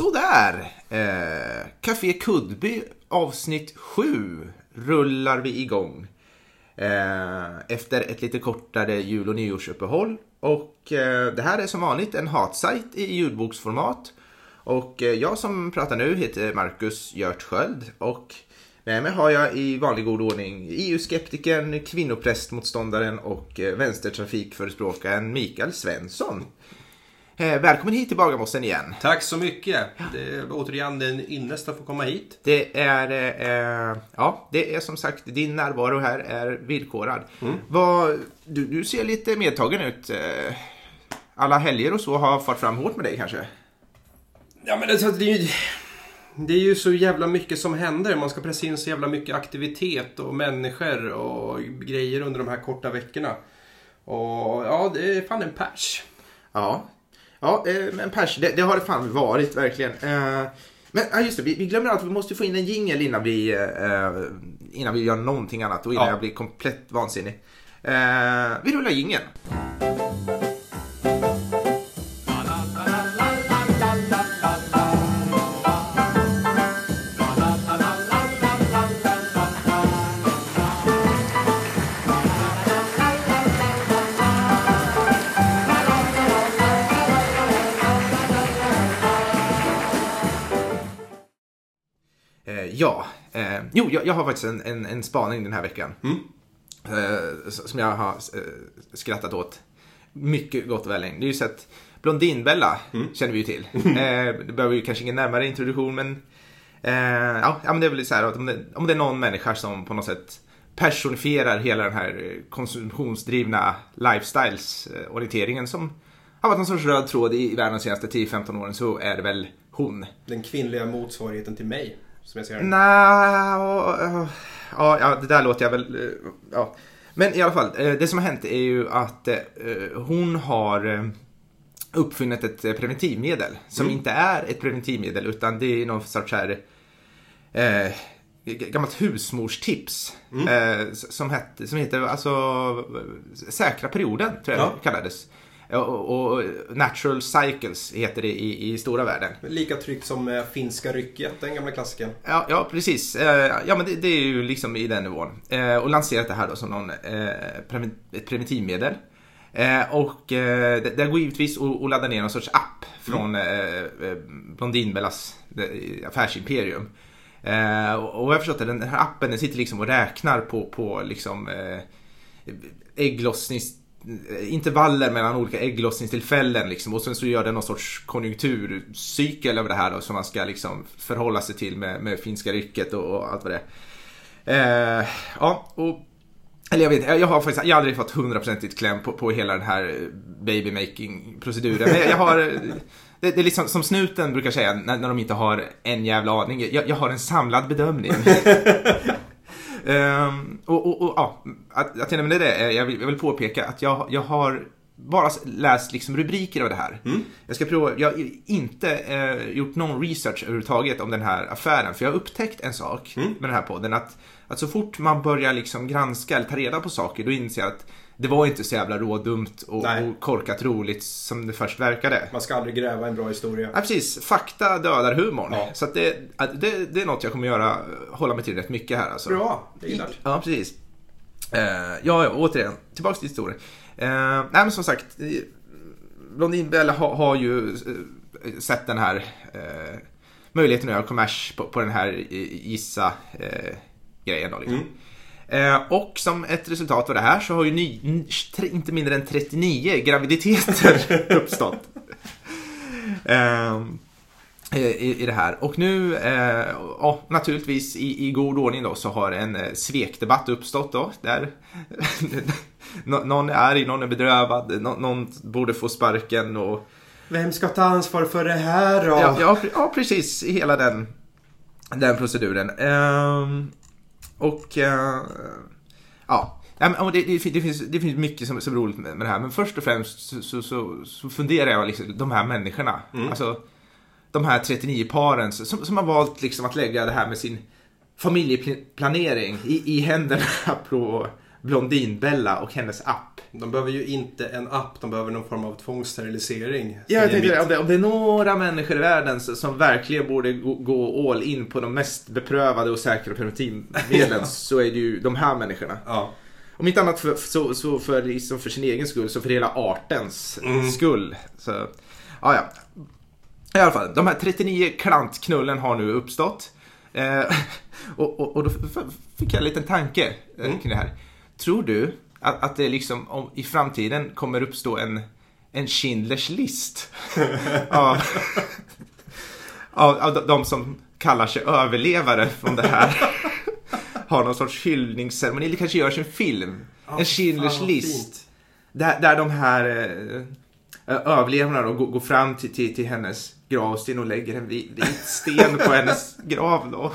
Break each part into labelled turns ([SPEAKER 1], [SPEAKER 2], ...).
[SPEAKER 1] Sådär. Eh, Café Kuddby avsnitt 7 rullar vi igång. Eh, efter ett lite kortare jul och nyårsuppehåll. Och eh, det här är som vanligt en hatsajt i ljudboksformat. Och eh, jag som pratar nu heter Marcus Hjörtsköld. Och med mig har jag i vanlig god ordning EU-skeptikern, kvinnoprästmotståndaren och eh, vänstertrafikförespråkaren Mikael Svensson. Eh, välkommen hit till Bagarmossen igen.
[SPEAKER 2] Tack så mycket. Det är återigen en ynnest att få komma hit.
[SPEAKER 1] Det är, eh, ja, det är som sagt, din närvaro här är villkorad. Vad, du, du ser lite medtagen ut. Eh, alla helger och så har fått fram hårt med dig kanske?
[SPEAKER 2] Ja men alltså, det är ju... Det är ju så jävla mycket som händer. Man ska pressa in så jävla mycket aktivitet och människor och grejer under de här korta veckorna. Och ja, det är fan en pers.
[SPEAKER 1] Ja, ja eh, men Pers, det, det har det fan varit verkligen. Eh, men ja, just det, vi, vi glömmer att vi måste få in en jingel innan vi, eh, innan vi gör någonting annat och innan
[SPEAKER 2] Ja.
[SPEAKER 1] jag blir komplett vansinnig. Vi rullar jingeln. Ja, eh, jo, jag, jag har faktiskt en, en, en spaning den här veckan. Eh, s- som jag har eh, skrattat åt mycket gott och väl länge. Det är ju så att Blondinbella känner vi ju till. Eh, det behöver ju kanske ingen närmare introduktion men eh, ja, men det är väl så här att om det, om det är någon människa som på något sätt personifierar hela den här eh, konsumtionsdrivna lifestyles-orienteringen som har varit någon sorts röd tråd i, i världen de senaste 10-15 åren så är det väl hon.
[SPEAKER 2] Den kvinnliga motsvarigheten till mig. Som jag ser det.
[SPEAKER 1] Nej, ja, det där låter jag väl... eh, Ja. Men i alla fall, eh, det som har hänt är ju att eh, hon har eh, uppfunnit ett eh, preventivmedel som inte är ett preventivmedel utan det är någon sorts här eh, gammalt husmorstips eh, s- som, hette, som heter alltså säkra perioden tror jag
[SPEAKER 2] Ja.
[SPEAKER 1] det kallades. Och, och Natural Cycles heter det i, i stora världen.
[SPEAKER 2] Lika tryggt som eh, finska rycket, den gamla klassikern.
[SPEAKER 1] Ja, ja precis. Eh, Ja, men det, det är ju liksom i den nivån. Eh, Och lanserat det här då som någon, ett preventivmedel. Eh, Och eh, det, det går givetvis att, att ladda ner någon sorts app från eh, Blondinbellas affärsimperium. Eh, Och och jag förstått att den här appen den sitter liksom och räknar på, på liksom eh, ägglossnings intervaller mellan olika ägglossningstillfällen liksom. och sen så gör den någon sorts konjunkturcykel över det här då, som man ska liksom förhålla sig till med, med finska rycket och, och allt vad det är. Eh, ja, och eller jag vet jag har faktiskt jag har aldrig fått hundraprocentigt kläm på, på hela den här babymaking-proceduren. Men jag, jag har, det, det är liksom som snuten brukar säga när, när de inte har en jävla aning. Jag, jag har en samlad bedömning. Ehm, och, och, och ja, att, att jag nämner det, eh, jag vill, jag vill påpeka att jag, jag har bara läst liksom rubriker av det här. Jag ska prova, jag har inte eh, gjort någon research överhuvudtaget om den här affären. För jag har upptäckt en sak med den här podden. Att, att så fort man börjar liksom granska eller ta reda på saker, då inser jag att det var inte så jävla rådumt och, och korkat roligt som det först verkade.
[SPEAKER 2] Man ska aldrig gräva en bra historia.
[SPEAKER 1] Ja, precis. Fakta dödar humorn.
[SPEAKER 2] Ja.
[SPEAKER 1] Så det, det, det är något jag kommer göra, hålla mig till rätt mycket här alltså.
[SPEAKER 2] Bra, det gillar.
[SPEAKER 1] Ja, precis. Eh, ja, ja, återigen, tillbaks till historien. Uh, nej, men som sagt, eh, Blondinbella har, har ju eh, sett den här eh, möjligheten att göra kommers på, på den här gissa-grejen. liksom. Eh, och som ett resultat av det här så har ju ny, inte mindre än 39 graviditeter uppstått. Ehm, i, i det här. Och nu, eh, ja, naturligtvis i, i god ordning då så har en eh, svekdebatt uppstått då. Där Nå- någon är arg, någon är bedrövad, nå- någon borde få sparken och
[SPEAKER 2] Vem ska ta ansvar för det här då?
[SPEAKER 1] ja, ja, ja precis, hela den, den proceduren. Ehm, och eh, ja, det, det, fin- det, finns, det finns mycket som, som är roligt med, det här. Men först och främst så, så, så, så funderar jag liksom, de här människorna. Alltså, de här 39 paren som, som har valt liksom att lägga det här med sin familjeplanering i, i händerna på Blondinbella och hennes app.
[SPEAKER 2] De behöver ju inte en app, de behöver någon form av tvångssterilisering.
[SPEAKER 1] Ja, jag tänkte
[SPEAKER 2] mitt.
[SPEAKER 1] om det, om det är några människor i världen som verkligen borde gå, all in på de mest beprövade och säkra preventivmedlen så är det ju de här människorna.
[SPEAKER 2] Ja.
[SPEAKER 1] Om inte annat för, så, så för, liksom för sin egen skull, så för hela artens
[SPEAKER 2] Mm.
[SPEAKER 1] skull. Så, ja, ja. I alla fall, de här 39 klantknullen har nu uppstått. Eh, och, och, och då fick jag en liten tanke eh,
[SPEAKER 2] Mm.
[SPEAKER 1] kring det här. Tror du att, att det liksom om, i framtiden kommer uppstå en, en Schindlers list av, av, av de- de som kallar sig överlevare från det här? Har någon sorts hyllningsceremoni, det kanske görs en film. en Schindlers
[SPEAKER 2] Fan,
[SPEAKER 1] list. Där, där de här eh, överlevarna då går, går fram till, till, till hennes gravsten och lägger en vit, vit sten på hennes grav då.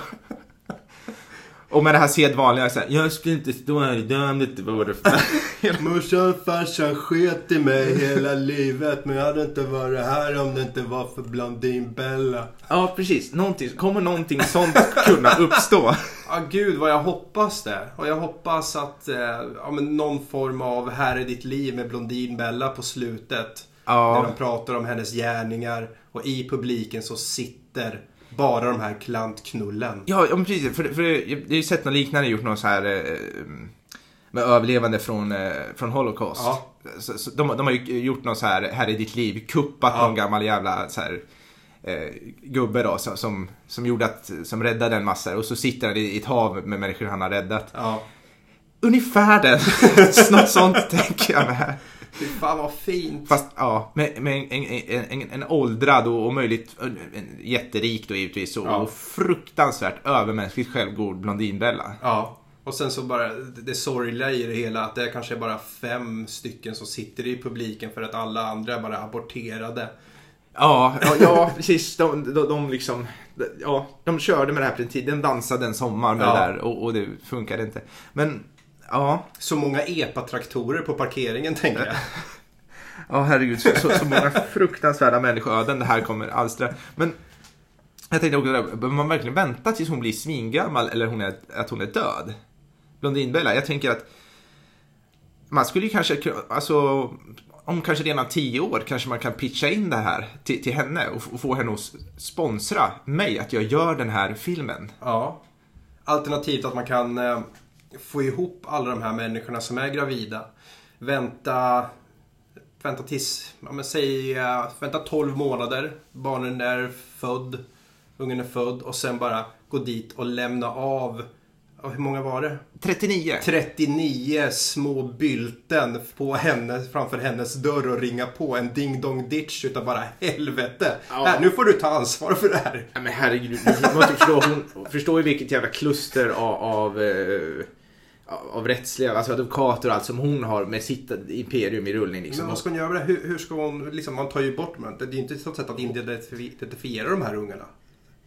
[SPEAKER 1] Och med det här sedvanliga så här, jag skulle inte stå här idag om det inte vore för...
[SPEAKER 2] Morsan och farsan sket i mig hela livet men jag hade inte varit här om det inte var för Blondinbella.
[SPEAKER 1] Ja, precis. Någonting, kommer någonting sånt kunna uppstå?
[SPEAKER 2] Ja, gud vad jag hoppas det. Och jag hoppas att eh, ja, men någon form av Här är ditt liv med Blondinbella på slutet.
[SPEAKER 1] Ja.
[SPEAKER 2] När de pratar om hennes gärningar och i publiken så sitter bara de här klantknullen.
[SPEAKER 1] Ja, ja precis. För, för jag har ju sett något liknande gjort något så här eh, med överlevande från, eh, från Holocaust.
[SPEAKER 2] Ja.
[SPEAKER 1] Så, så de, de har ju gjort något så här, här i ditt liv, kuppat
[SPEAKER 2] Ja.
[SPEAKER 1] någon gammal jävla så här, eh, gubbe då som, som, som gjorde att, som räddade en massa och så sitter han i, i ett hav med människor han har räddat.
[SPEAKER 2] Ja.
[SPEAKER 1] Ungefär den, något sånt tänker jag med här.
[SPEAKER 2] Fy fan vad fint.
[SPEAKER 1] Fast ja, med, med en, en, en, en åldrad och, och möjligt en, en jätterik då givetvis och,
[SPEAKER 2] Ja.
[SPEAKER 1] och fruktansvärt övermänskligt självgod Blondinbella.
[SPEAKER 2] Ja. Och sen så bara det, sorgliga i det hela att det är kanske bara fem stycken som sitter i publiken för att alla andra bara aborterade.
[SPEAKER 1] Ja, ja, ja precis. De, de, de liksom, ja, de körde med det här på den tiden. Den dansade en sommar med
[SPEAKER 2] Ja.
[SPEAKER 1] det där och, och det funkade inte. Men ja,
[SPEAKER 2] Så många epatraktorer på parkeringen tänker jag.
[SPEAKER 1] ja herregud, så, så, så många fruktansvärda människoöden det här kommer alstra. Men jag tänkte också, behöver man verkligen vänta tills hon blir svingammal eller hon är, att hon är död? Blondinbella, jag tänker att man skulle ju kanske, alltså om kanske redan tio år kanske man kan pitcha in det här till, till henne och, och få henne att sponsra mig att jag gör den här filmen.
[SPEAKER 2] Ja. Alternativt att man kan eh, få ihop alla de här människorna som är gravida. Vänta, vänta tills, ja, men säg, vänta 12 månader. Barnen är född, ungen är född och sen bara gå dit och lämna av, ja, hur många var det?
[SPEAKER 1] 39.
[SPEAKER 2] 39 små bylten på henne, framför hennes dörr och ringa på en ding dong ditch utav bara helvete.
[SPEAKER 1] Ja.
[SPEAKER 2] Här, nu får du ta ansvar för det här.
[SPEAKER 1] Ja, men herregud, du måste förstå, hon förstår ju vilket jävla kluster av, av, eh, av rättsliga, alltså advokater och allt som hon har med sitt imperium i rullning. Liksom.
[SPEAKER 2] Men vad ska hon göra med det? Hur, hur ska hon, liksom, man tar ju bort dem. Det är ju inte så sätt att identifi- identifiera de här ungarna.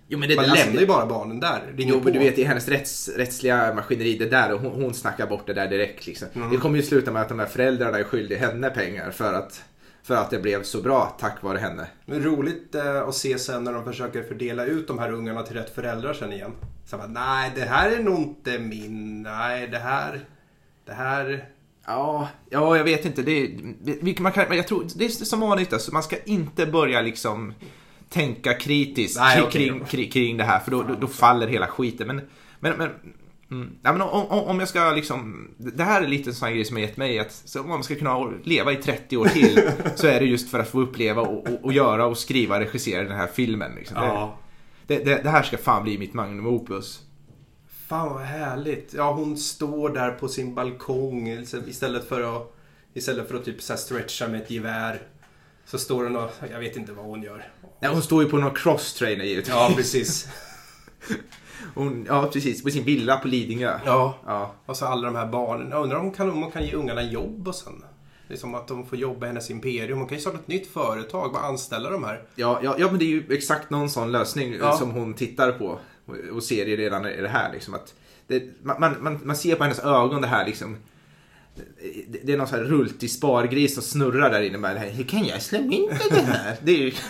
[SPEAKER 1] Jo, men det,
[SPEAKER 2] Man
[SPEAKER 1] alltså,
[SPEAKER 2] lämnar ju bara barnen där.
[SPEAKER 1] Jo, men du vet i hennes rätts, rättsliga maskineri, det där, och hon, hon snackar bort det där direkt. Liksom.
[SPEAKER 2] Mm.
[SPEAKER 1] Det kommer ju sluta med att de här föräldrarna är skyldiga henne pengar för att, för att det blev så bra tack vare henne.
[SPEAKER 2] Men roligt eh, att se sen när de försöker fördela ut de här ungarna till rätt föräldrar sen igen. Så bara, nej det här är nog inte min, nej det här, det här.
[SPEAKER 1] Ja, ja jag vet inte. Det, det, man kan, jag tror, det är som vanligt, alltså, man ska inte börja liksom tänka kritiskt
[SPEAKER 2] Nej,
[SPEAKER 1] kring, kring, kring, det här för då, då, då faller hela skiten. Men, men, men, mm, ja, men om, om, om jag ska liksom, det här är lite en sån här grej som har gett mig att så om man ska kunna leva i 30 år till så är det just för att få uppleva och, och, och göra och skriva och regissera den här filmen. Liksom. Det, det, det här ska fan bli mitt magnum opus.
[SPEAKER 2] Fan vad härligt. Ja hon står där på sin balkong istället för att, istället för att typ så stretcha med ett gevär. Så står hon och, jag vet inte vad hon gör.
[SPEAKER 1] Ja, hon står ju på någon crosstrainer givetvis.
[SPEAKER 2] Ja precis.
[SPEAKER 1] Hon, ja, precis. På sin villa på Lidingö.
[SPEAKER 2] Ja.
[SPEAKER 1] Ja.
[SPEAKER 2] Och så alla de här barnen. Jag undrar om kan, om hon kan ge ungarna jobb och sen. Det är som att de får jobba i hennes imperium. Hon kan ju starta ett nytt företag. Bara anställa de här.
[SPEAKER 1] Ja, ja, ja, men det är ju exakt någon sån lösning eh,
[SPEAKER 2] Ja.
[SPEAKER 1] som hon tittar på och, och ser ju redan i det här. Liksom, att det, man, man- man, ser på hennes ögon det här liksom. Det, det är någon sån här rultig spargris som snurrar där inne. Bara, Hur kan jag slå in det här? Det är ju...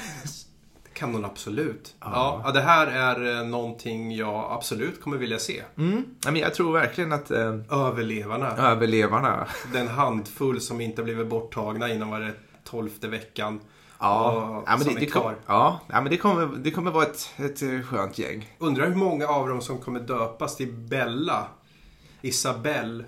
[SPEAKER 2] kan hon absolut. Ja. ja, det här är eh, någonting jag absolut kommer vilja se.
[SPEAKER 1] Mm. Men jag tror verkligen att eh,
[SPEAKER 2] Överlevarna.
[SPEAKER 1] överlevarna
[SPEAKER 2] Den handfull som inte blivit borttagna innan var det tolfte veckan.
[SPEAKER 1] Ja, ja, men det, det, kom, ja, ja, men det kommer, det kommer vara ett, ett eh, skönt gäng.
[SPEAKER 2] Undrar hur många av dem som kommer döpas till Bella. Isabelle.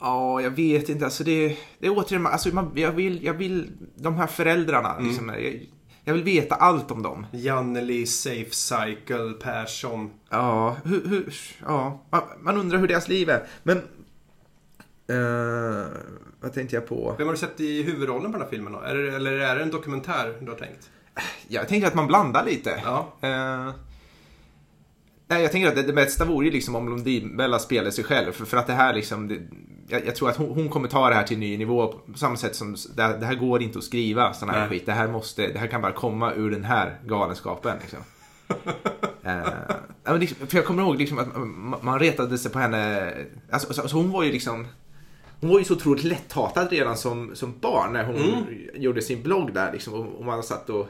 [SPEAKER 1] Ja, jag vet inte. Alltså det, det är återigen, alltså man, jag, vill, jag vill, de här föräldrarna, liksom, jag, jag vill veta allt om dem.
[SPEAKER 2] Janneli, Safe Cycle, Persson.
[SPEAKER 1] Ja, hur, hur, ja man, undrar hur deras liv är. Men, eh, vad tänkte jag på?
[SPEAKER 2] Vem har du sett i huvudrollen på den här filmen då? Är det, eller är det en dokumentär du har tänkt?
[SPEAKER 1] Jag tänkte att man blandar lite.
[SPEAKER 2] Ja.
[SPEAKER 1] Eh, nej, jag tänker att det, det bästa vore ju liksom om Blondinbella spelade sig själv. För, för att det här liksom, det, jag, jag tror att hon, hon kommer ta det här till ny nivå på samma sätt som det, här- det här går inte att skriva sån här
[SPEAKER 2] Nej.
[SPEAKER 1] skit. Det här, måste, det här kan bara komma ur den här galenskapen. Liksom. Men liksom, för jag kommer ihåg liksom att man, man retade sig på henne. Alltså, alltså, alltså hon var ju liksom hon var ju så otroligt lätthatad redan som, som barn när hon gjorde sin blogg där. Liksom, och, och man satt och,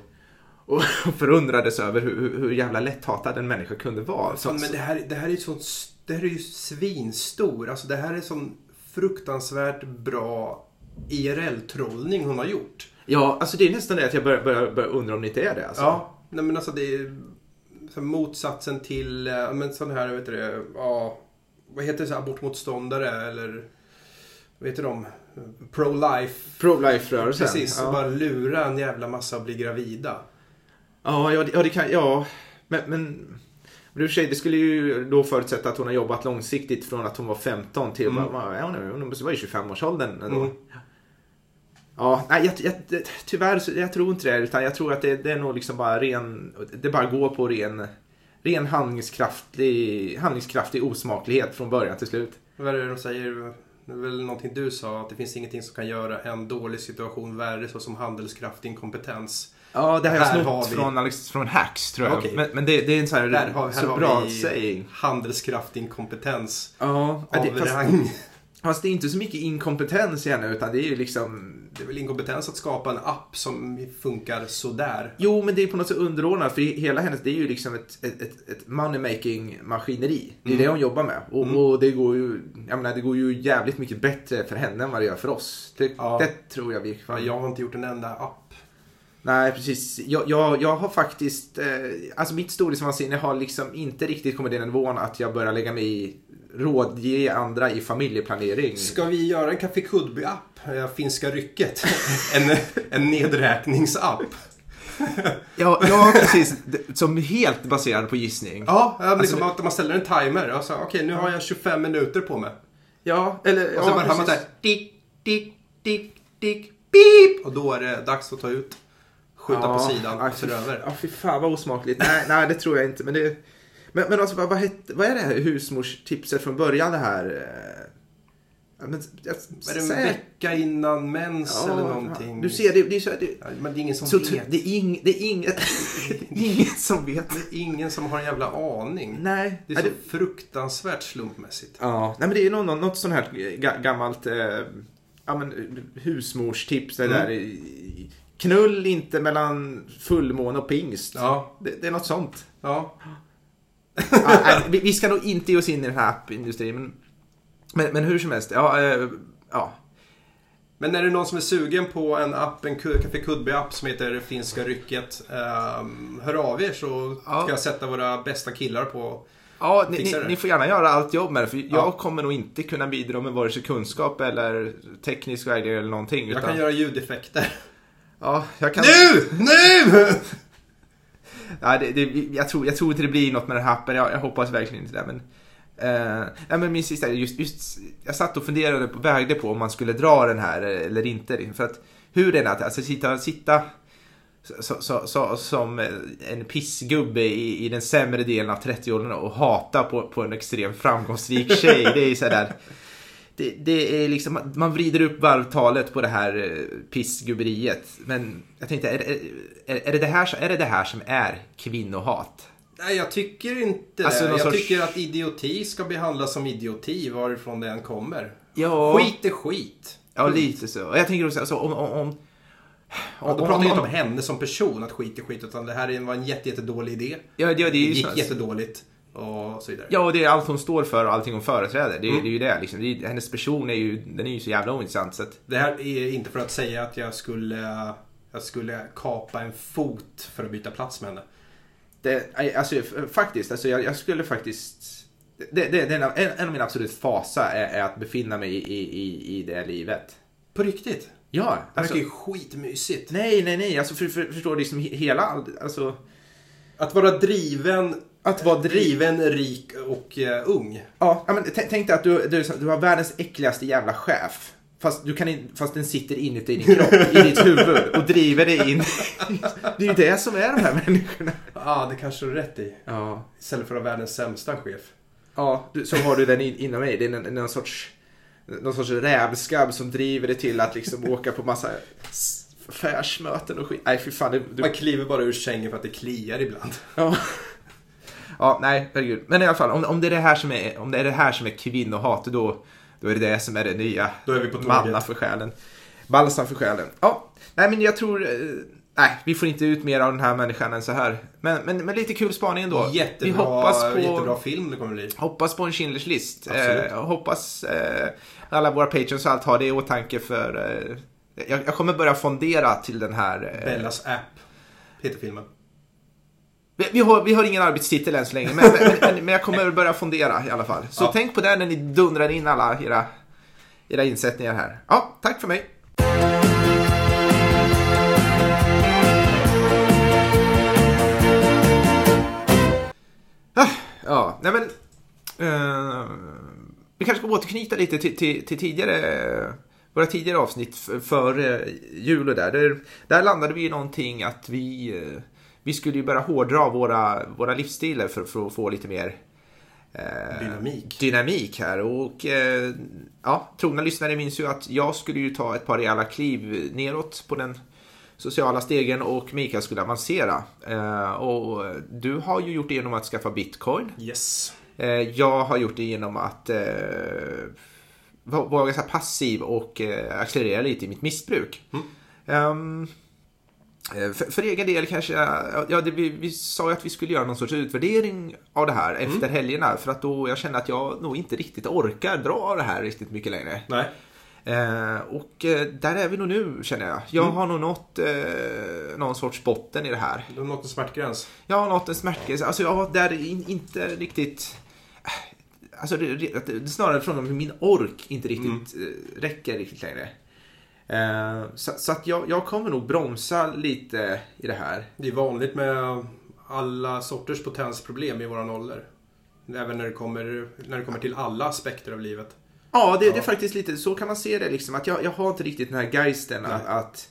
[SPEAKER 1] och förundrades över hur, hur, jävla lätthatad en människa kunde vara. Så,
[SPEAKER 2] men det här, det här är ju sånt, det här är ju svinstor. Alltså det här är sån fruktansvärt bra IRL-trollning hon har gjort.
[SPEAKER 1] Ja, alltså det är nästan det att jag börjar, börjar, börjar undra om det inte är det. Alltså.
[SPEAKER 2] Ja, nej men alltså det är motsatsen till, eh, men sån här, vet du ja, vad heter det, så abortmotståndare eller, vad heter de? Pro-life.
[SPEAKER 1] Pro-life-rörelsen.
[SPEAKER 2] Precis,
[SPEAKER 1] Ja.
[SPEAKER 2] och bara lura en jävla massa att bli gravida.
[SPEAKER 1] Ja, ja, det, ja, det kan, ja. Men, men, det skulle ju då förutsätta att hon har jobbat långsiktigt från att hon var 15 till,
[SPEAKER 2] Mm.
[SPEAKER 1] vad är hon var i 25-årsåldern ändå.
[SPEAKER 2] Mm.
[SPEAKER 1] Ja, nej, jag, jag, tyvärr så jag tror inte det. Utan jag tror att det, det är nog liksom bara ren, det bara går på ren, ren handlingskraftig, handlingskraftig osmaklighet från början till slut.
[SPEAKER 2] Vad är det de säger? Det är väl någonting du sa, att det finns ingenting som kan göra en dålig situation värre såsom handelskraftig inkompetens.
[SPEAKER 1] Ja, det här
[SPEAKER 2] Här
[SPEAKER 1] jag
[SPEAKER 2] har
[SPEAKER 1] snott
[SPEAKER 2] vi-
[SPEAKER 1] från, Alex, från Hacks tror jag.
[SPEAKER 2] Okej.
[SPEAKER 1] Men, men det, det är en sån här,
[SPEAKER 2] Där har,
[SPEAKER 1] så
[SPEAKER 2] har
[SPEAKER 1] bra saying.
[SPEAKER 2] handelskraftig inkompetens
[SPEAKER 1] Ja,
[SPEAKER 2] av
[SPEAKER 1] det, fast,
[SPEAKER 2] rang.
[SPEAKER 1] fast det är inte så mycket inkompetens i henne utan det är ju liksom
[SPEAKER 2] Det är väl inkompetens att skapa en app som funkar sådär.
[SPEAKER 1] Jo, men det är på något sätt underordnat för hela hennes, det är ju liksom ett, ett, ett, ett money-making maskineri. Det är
[SPEAKER 2] Mm.
[SPEAKER 1] det hon jobbar med. Och,
[SPEAKER 2] Mm.
[SPEAKER 1] och det går ju, jag menar, det går ju jävligt mycket bättre för henne än vad det gör för oss. Det,
[SPEAKER 2] Ja.
[SPEAKER 1] det tror jag vi
[SPEAKER 2] Ja, jag har inte gjort en enda app.
[SPEAKER 1] Nej, precis. Jag, jag, jag har faktiskt, eh, alltså mitt storhetsvansinne har liksom inte riktigt kommit till den nivån att jag börjar lägga mig i rådge andra i familjeplanering.
[SPEAKER 2] Ska vi göra en Café Kudby-app? Eh, Finska rycket. En, en nedräkningsapp.
[SPEAKER 1] Ja, ja, precis. Som helt baserad på gissning.
[SPEAKER 2] Ja, ja, liksom
[SPEAKER 1] Alltså,
[SPEAKER 2] att man ställer en timer. Och så, Okej, nu har jag 25 minuter på mig.
[SPEAKER 1] Ja, eller...
[SPEAKER 2] Och så
[SPEAKER 1] ja,
[SPEAKER 2] man såhär, dick, dick, dick, dick, beep. Och då är det dags att ta ut, skjuta på sidan
[SPEAKER 1] ja,
[SPEAKER 2] och
[SPEAKER 1] fy-
[SPEAKER 2] över.
[SPEAKER 1] Ja, fy fan vad osmakligt. Nej, nej, det tror jag inte. Men, det, men, men alltså, vad, vad, hette, vad är det här husmorstipset från början det här? eh, Ja, men, jag,
[SPEAKER 2] Är det en
[SPEAKER 1] säg-
[SPEAKER 2] vecka innan mens
[SPEAKER 1] Ja,
[SPEAKER 2] eller någonting?
[SPEAKER 1] Du ser, det, det är så, det,
[SPEAKER 2] Ja, Men det är ingen som vet.
[SPEAKER 1] det är, ing, det är inget, det är ingen som vet.
[SPEAKER 2] Det är ingen som har en jävla aning.
[SPEAKER 1] Nej.
[SPEAKER 2] Det är
[SPEAKER 1] nej,
[SPEAKER 2] så fruktansvärt slumpmässigt.
[SPEAKER 1] Ja, nej men det är något, något sånt här ga- gammalt eh, ja, men, husmorstips. Det
[SPEAKER 2] Mm.
[SPEAKER 1] där. Knull inte mellan fullmåne och pingst.
[SPEAKER 2] Ja,
[SPEAKER 1] Det, det är något sånt.
[SPEAKER 2] ja.
[SPEAKER 1] Ja, vi, ska nog inte ge oss in i den här appindustrin. Men, men, men hur som helst. Ja, eh, ja.
[SPEAKER 2] Men är det någon som är sugen på en app, en Café Kudby-app som heter Finska rycket. ehm, hör av er så
[SPEAKER 1] Ja.
[SPEAKER 2] ska jag sätta våra bästa killar på.
[SPEAKER 1] Ja, ni, ni, ni får gärna göra allt jobb med det. För jag
[SPEAKER 2] Ja.
[SPEAKER 1] kommer nog inte kunna bidra med vare sig kunskap eller teknisk vägledning eller någonting.
[SPEAKER 2] Jag
[SPEAKER 1] utan,
[SPEAKER 2] kan göra ljudeffekter.
[SPEAKER 1] ja, jag kan...
[SPEAKER 2] Nu! Nu!
[SPEAKER 1] Ja, det, det, jag, tror, jag tror inte det blir något med den här appen. Jag, jag hoppas verkligen inte det. Men, eh, nej, men min sista, just, just, jag satt och funderade på, vägde på om man skulle dra den här eh, eller inte. För att hur den är, alltså sitta, sitta så, så, så, som eh, en pissgubbe i, i den sämre delen av 30-åldern och hata på, på en extremt framgångsrik tjej. Det är sådär. Det, det är liksom, man vrider upp varvtalet på det här eh, pissgubberiet. Men jag tänkte, är, det- är, är, det det här, är det det här som är kvinnohat?
[SPEAKER 2] Nej, jag tycker inte
[SPEAKER 1] Alltså,
[SPEAKER 2] det. Jag
[SPEAKER 1] sorts-
[SPEAKER 2] tycker att idioti ska behandlas som idioti varifrån det än kommer.
[SPEAKER 1] Ja.
[SPEAKER 2] Skit är skit.
[SPEAKER 1] Ja, lite så. Och jag tänker också, alltså, om, om, om,
[SPEAKER 2] Ja, då pratar jag inte
[SPEAKER 1] om-
[SPEAKER 2] henne som person, att skit är skit, utan det här var en jätte, jättedålig idé.
[SPEAKER 1] Ja, det, det är
[SPEAKER 2] Det
[SPEAKER 1] ju
[SPEAKER 2] gick
[SPEAKER 1] så-
[SPEAKER 2] jättedåligt och så vidare.
[SPEAKER 1] Ja, och det är allt hon står för och allting hon företräder. Det, är-
[SPEAKER 2] Mm.
[SPEAKER 1] det är ju det. Liksom. Det är, hennes person är ju, den är ju så jävla ointressant. Så att,
[SPEAKER 2] Det här är inte för att säga att jag skulle, jag skulle kapa en fot för att byta plats med henne.
[SPEAKER 1] det, alltså, faktiskt, alltså, jag, jag skulle faktiskt... Det, det, det är en, av- en, av mina absolut fasa är, är att befinna mig i, i, i, det livet.
[SPEAKER 2] På riktigt?
[SPEAKER 1] Ja,
[SPEAKER 2] Det
[SPEAKER 1] alltså,
[SPEAKER 2] verkar ju skitmysigt.
[SPEAKER 1] Nej, nej, nej. Alltså, för, för, förstår du liksom he- hela... Alltså,
[SPEAKER 2] Att vara driven,
[SPEAKER 1] att vara driv...
[SPEAKER 2] driven, rik och eh, ung.
[SPEAKER 1] Ja, men tänk dig att du, du, du har världens äckligaste jävla chef. Fast, du kan in, fast den sitter inuti din kropp, i ditt huvud och driver dig in. Det är ju det som är de här människorna.
[SPEAKER 2] Ja, det kanske du har rätt i.
[SPEAKER 1] Ja,
[SPEAKER 2] Istället för att vara världens sämsta chef.
[SPEAKER 1] ja du, så har du den in, inom mig. Det är någon, någon sorts, någon sorts rävskabb som driver dig till att liksom åka på massa affärsmöten och skit. Nej, fy fan. Det, du,
[SPEAKER 2] Man kliver bara ur sängen för att det kliar ibland.
[SPEAKER 1] Ja. Ja, nej, herregud. Men i alla fall, om, om, det är det här som är, om det är det här som är kvinnohat, då, då är det det som är det nya.
[SPEAKER 2] Då är vi på tåget.
[SPEAKER 1] Manna för själen. Balsam för själen. Ja, nej men jag tror... eh, Nej, vi får inte ut mer av den här människan än så här. Men, men, men lite kul spaning ändå.
[SPEAKER 2] Jättebra,
[SPEAKER 1] vi hoppas på,
[SPEAKER 2] jättebra film det kommer bli.
[SPEAKER 1] hoppas på en Schindler's list. Eh, hoppas eh, alla våra patrons och allt har det i åtanke för... Eh, jag, jag kommer börja fondera till den här... Eh,
[SPEAKER 2] Bellas app heter filmen.
[SPEAKER 1] Vi, har, vi har ingen arbetstitel än så länge, men, men, men, men jag kommer börja fundera i alla fall. Så
[SPEAKER 2] Ja.
[SPEAKER 1] tänk på det när ni dundrar in alla era, era insättningar här. Ja, tack för mig. Ah, Ja, nej men... eh, vi kanske ska återknyta lite till, till, till tidigare, våra tidigare avsnitt före jul och där. där. Där landade vi i någonting att vi, eh, vi skulle ju börja hårdra våra, våra livsstilar för, för att få lite mer eh,
[SPEAKER 2] Dynamik.
[SPEAKER 1] dynamik här. Och eh, ja, trogna lyssnare minns ju att jag skulle ju ta ett par rejäla kliv neråt på den sociala stegen och Mikael skulle avancera. Eh, och du har ju gjort det genom att skaffa bitcoin.
[SPEAKER 2] Yes.
[SPEAKER 1] Eh, jag har gjort det genom att eh, va- vara här passiv och eh, accelerera lite i mitt missbruk. Ehm, eh, för, för egen del kanske, ja, det, vi, vi sa ju att vi skulle göra någon sorts utvärdering av det här efter helgerna. För att då jag kände att jag nog inte riktigt orkar dra det här riktigt mycket längre.
[SPEAKER 2] Nej.
[SPEAKER 1] Eh, och eh, där är vi nog nu känner jag. Jag har nog nått eh, någon sorts botten i det här.
[SPEAKER 2] Du har nått en smärtgräns.
[SPEAKER 1] Jag har nått en smärtgräns. Alltså jag har där in, inte riktigt... Alltså det, det, det snarare från att min ork inte riktigt eh, räcker riktigt längre. Eh, så, så att jag, jag kommer nog bromsa lite i det här.
[SPEAKER 2] Det är vanligt med alla sorters potensproblem i våran ålder. Även när det kommer, när det kommer till alla aspekter av livet.
[SPEAKER 1] Ja, det, det är
[SPEAKER 2] Ja.
[SPEAKER 1] faktiskt lite så kan man se det liksom. Att jag, jag har inte riktigt den här geisten att, att,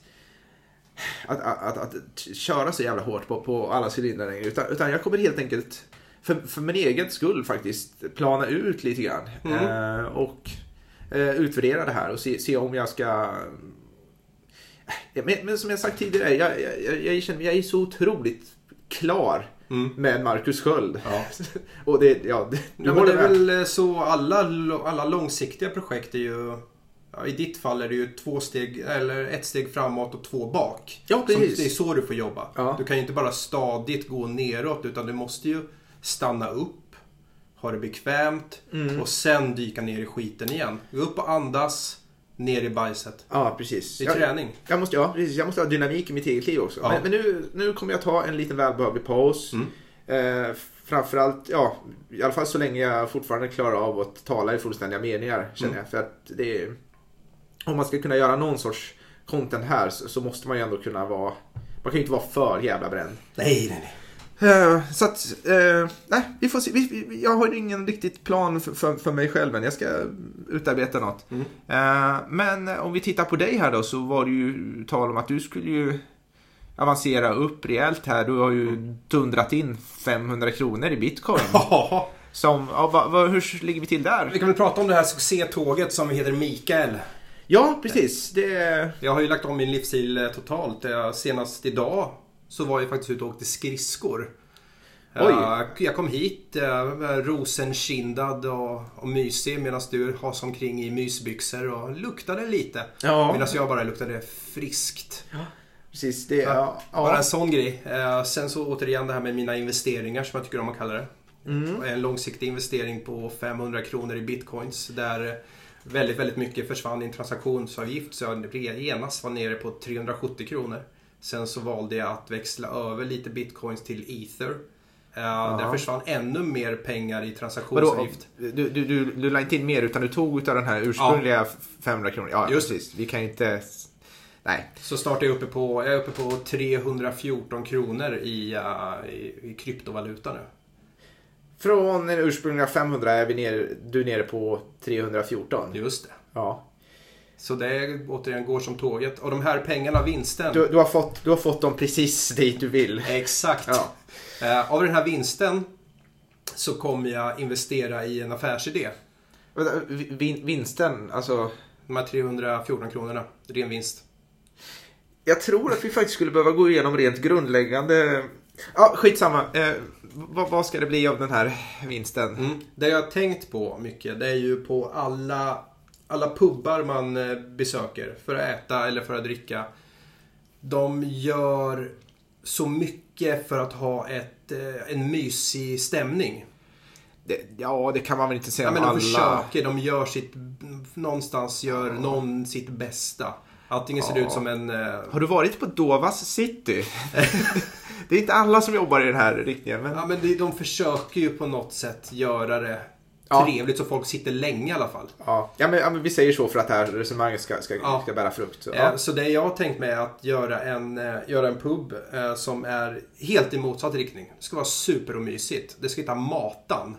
[SPEAKER 1] att, att, att, köra så jävla hårt på, på alla cylindrar längre. Utan, utan jag kommer helt enkelt för, för min egen skull faktiskt plana ut lite grann. Eh, och utvärdera det här och se, se om jag ska men, men som jag sagt tidigare, jag, jag, jag, känner, jag är så otroligt klar med Marcus Sköld.
[SPEAKER 2] Ja.
[SPEAKER 1] och det, ja, det,
[SPEAKER 2] Ja, men det är
[SPEAKER 1] med.
[SPEAKER 2] väl så alla, alla långsiktiga projekt är ju... Ja, I ditt fall är det ju två steg, eller ett steg framåt och två bak.
[SPEAKER 1] Ja,
[SPEAKER 2] Som,
[SPEAKER 1] precis.
[SPEAKER 2] det är så du får jobba.
[SPEAKER 1] Ja.
[SPEAKER 2] Du kan ju inte bara stadigt gå neråt utan du måste ju stanna upp, ha det bekvämt
[SPEAKER 1] Mm.
[SPEAKER 2] och sen dyka ner i skiten igen. Gå upp och andas, ner i bajset.
[SPEAKER 1] Ja, precis.
[SPEAKER 2] Det är
[SPEAKER 1] Jag-
[SPEAKER 2] träning.
[SPEAKER 1] Jag måste, ja, precis. Jag måste ha dynamik i mitt eget liv också.
[SPEAKER 2] Ja.
[SPEAKER 1] Men, men nu, nu kommer jag ta en liten välbehövlig paus.
[SPEAKER 2] Mm.
[SPEAKER 1] Eh, framförallt, ja, i alla fall så länge jag fortfarande klarar av att tala i fullständiga meningar känner
[SPEAKER 2] Mm.
[SPEAKER 1] jag. För att det är, om man ska kunna göra någon sorts content här så, så måste man ju ändå kunna vara, man kan ju inte vara för jävla bränd.
[SPEAKER 2] Nej, nej, nej.
[SPEAKER 1] Eh, så att, eh, nej, vi får se. Vi, vi, jag har ingen riktigt plan för, för, för mig själv än. Jag ska utarbeta något.
[SPEAKER 2] Mm.
[SPEAKER 1] Eh, men om vi tittar på dig här då så var det ju tal om att du skulle ju avancera upp rejält här. Du har ju dundrat in 500 kronor i bitcoin. Som, ja, va, va, hur ligger vi till
[SPEAKER 2] vi
[SPEAKER 1] där?
[SPEAKER 2] kan väl prata om det här succétåget som heter Mikael.
[SPEAKER 1] Ja, precis. Det,
[SPEAKER 2] Jag har ju lagt om min livsstil totalt. Senast idag så var jag faktiskt ute och åkte skridskor.
[SPEAKER 1] Oj.
[SPEAKER 2] Eh, Jag kom hit eh, rosenkindad och, och mysig medan du has omkring i mysbyxor och luktade lite.
[SPEAKER 1] Ja.
[SPEAKER 2] Medan jag bara luktade friskt.
[SPEAKER 1] Precis, det, ja,
[SPEAKER 2] Bara
[SPEAKER 1] ja.
[SPEAKER 2] en sån grej. Eh, sen så återigen det här med mina investeringar som jag tycker om att kalla det.
[SPEAKER 1] Mm.
[SPEAKER 2] En långsiktig investering på 500 kronor i bitcoins där väldigt, väldigt mycket försvann i en transaktionsavgift så jag genast var nere på 370 kronor. Sen så valde jag att växla över lite bitcoins till ether. Uh, Där försvann ännu mer pengar i transaktionsavgift.
[SPEAKER 1] du, du, du, du la inte in mer utan du tog utav den här ursprungliga 500 kronor. Ja,
[SPEAKER 2] Just.
[SPEAKER 1] precis. Vi kan inte... Nej.
[SPEAKER 2] Så snart är jag uppe på, jag är uppe på 314 kronor i, uh, i, i kryptovaluta nu.
[SPEAKER 1] Från den ursprungliga 500 är vi ner, du nere på 314.
[SPEAKER 2] Just det.
[SPEAKER 1] Ja.
[SPEAKER 2] Så det återigen går som tåget. Och de här pengarna, vinsten.
[SPEAKER 1] Du, du, har fått, du har fått dem precis dit du vill.
[SPEAKER 2] Exakt.
[SPEAKER 1] Ja.
[SPEAKER 2] Eh, av den här vinsten så kommer jag investera i en affärsidé.
[SPEAKER 1] Vin, vinsten, alltså...
[SPEAKER 2] De här 314 kronorna, ren vinst.
[SPEAKER 1] Jag tror att vi faktiskt skulle behöva gå igenom rent grundläggande... Ja, skitsamma. Eh, vad, vad ska det bli av den här vinsten?
[SPEAKER 2] Mm. Det jag har tänkt på mycket, det är ju på alla, alla pubbar man eh, besöker för att äta eller för att dricka. De gör så mycket för att ha ett, eh, en mysig stämning.
[SPEAKER 1] Det, ja, det kan man väl inte säga
[SPEAKER 2] Ja,
[SPEAKER 1] om
[SPEAKER 2] men de
[SPEAKER 1] alla...
[SPEAKER 2] försöker, de gör sitt, någonstans gör någon sitt bästa. Antingen ser det
[SPEAKER 1] Ja.
[SPEAKER 2] ut som en... eh,
[SPEAKER 1] Har du varit på Dovas city? det är inte alla som jobbar i den här riktningen. Men...
[SPEAKER 2] Ja men de försöker ju på något sätt göra det
[SPEAKER 1] Ja.
[SPEAKER 2] trevligt så folk sitter länge i alla fall.
[SPEAKER 1] Ja, ja, men, ja, men vi säger så för att det här resonemanget ska, ska,
[SPEAKER 2] Ja.
[SPEAKER 1] ska bära frukt. Så,
[SPEAKER 2] Eh,
[SPEAKER 1] ja.
[SPEAKER 2] Så det jag har tänkt mig är att göra en, eh, göra en pub eh, som är helt i motsatt riktning. Det ska vara super och mysigt. Det ska heta Matan.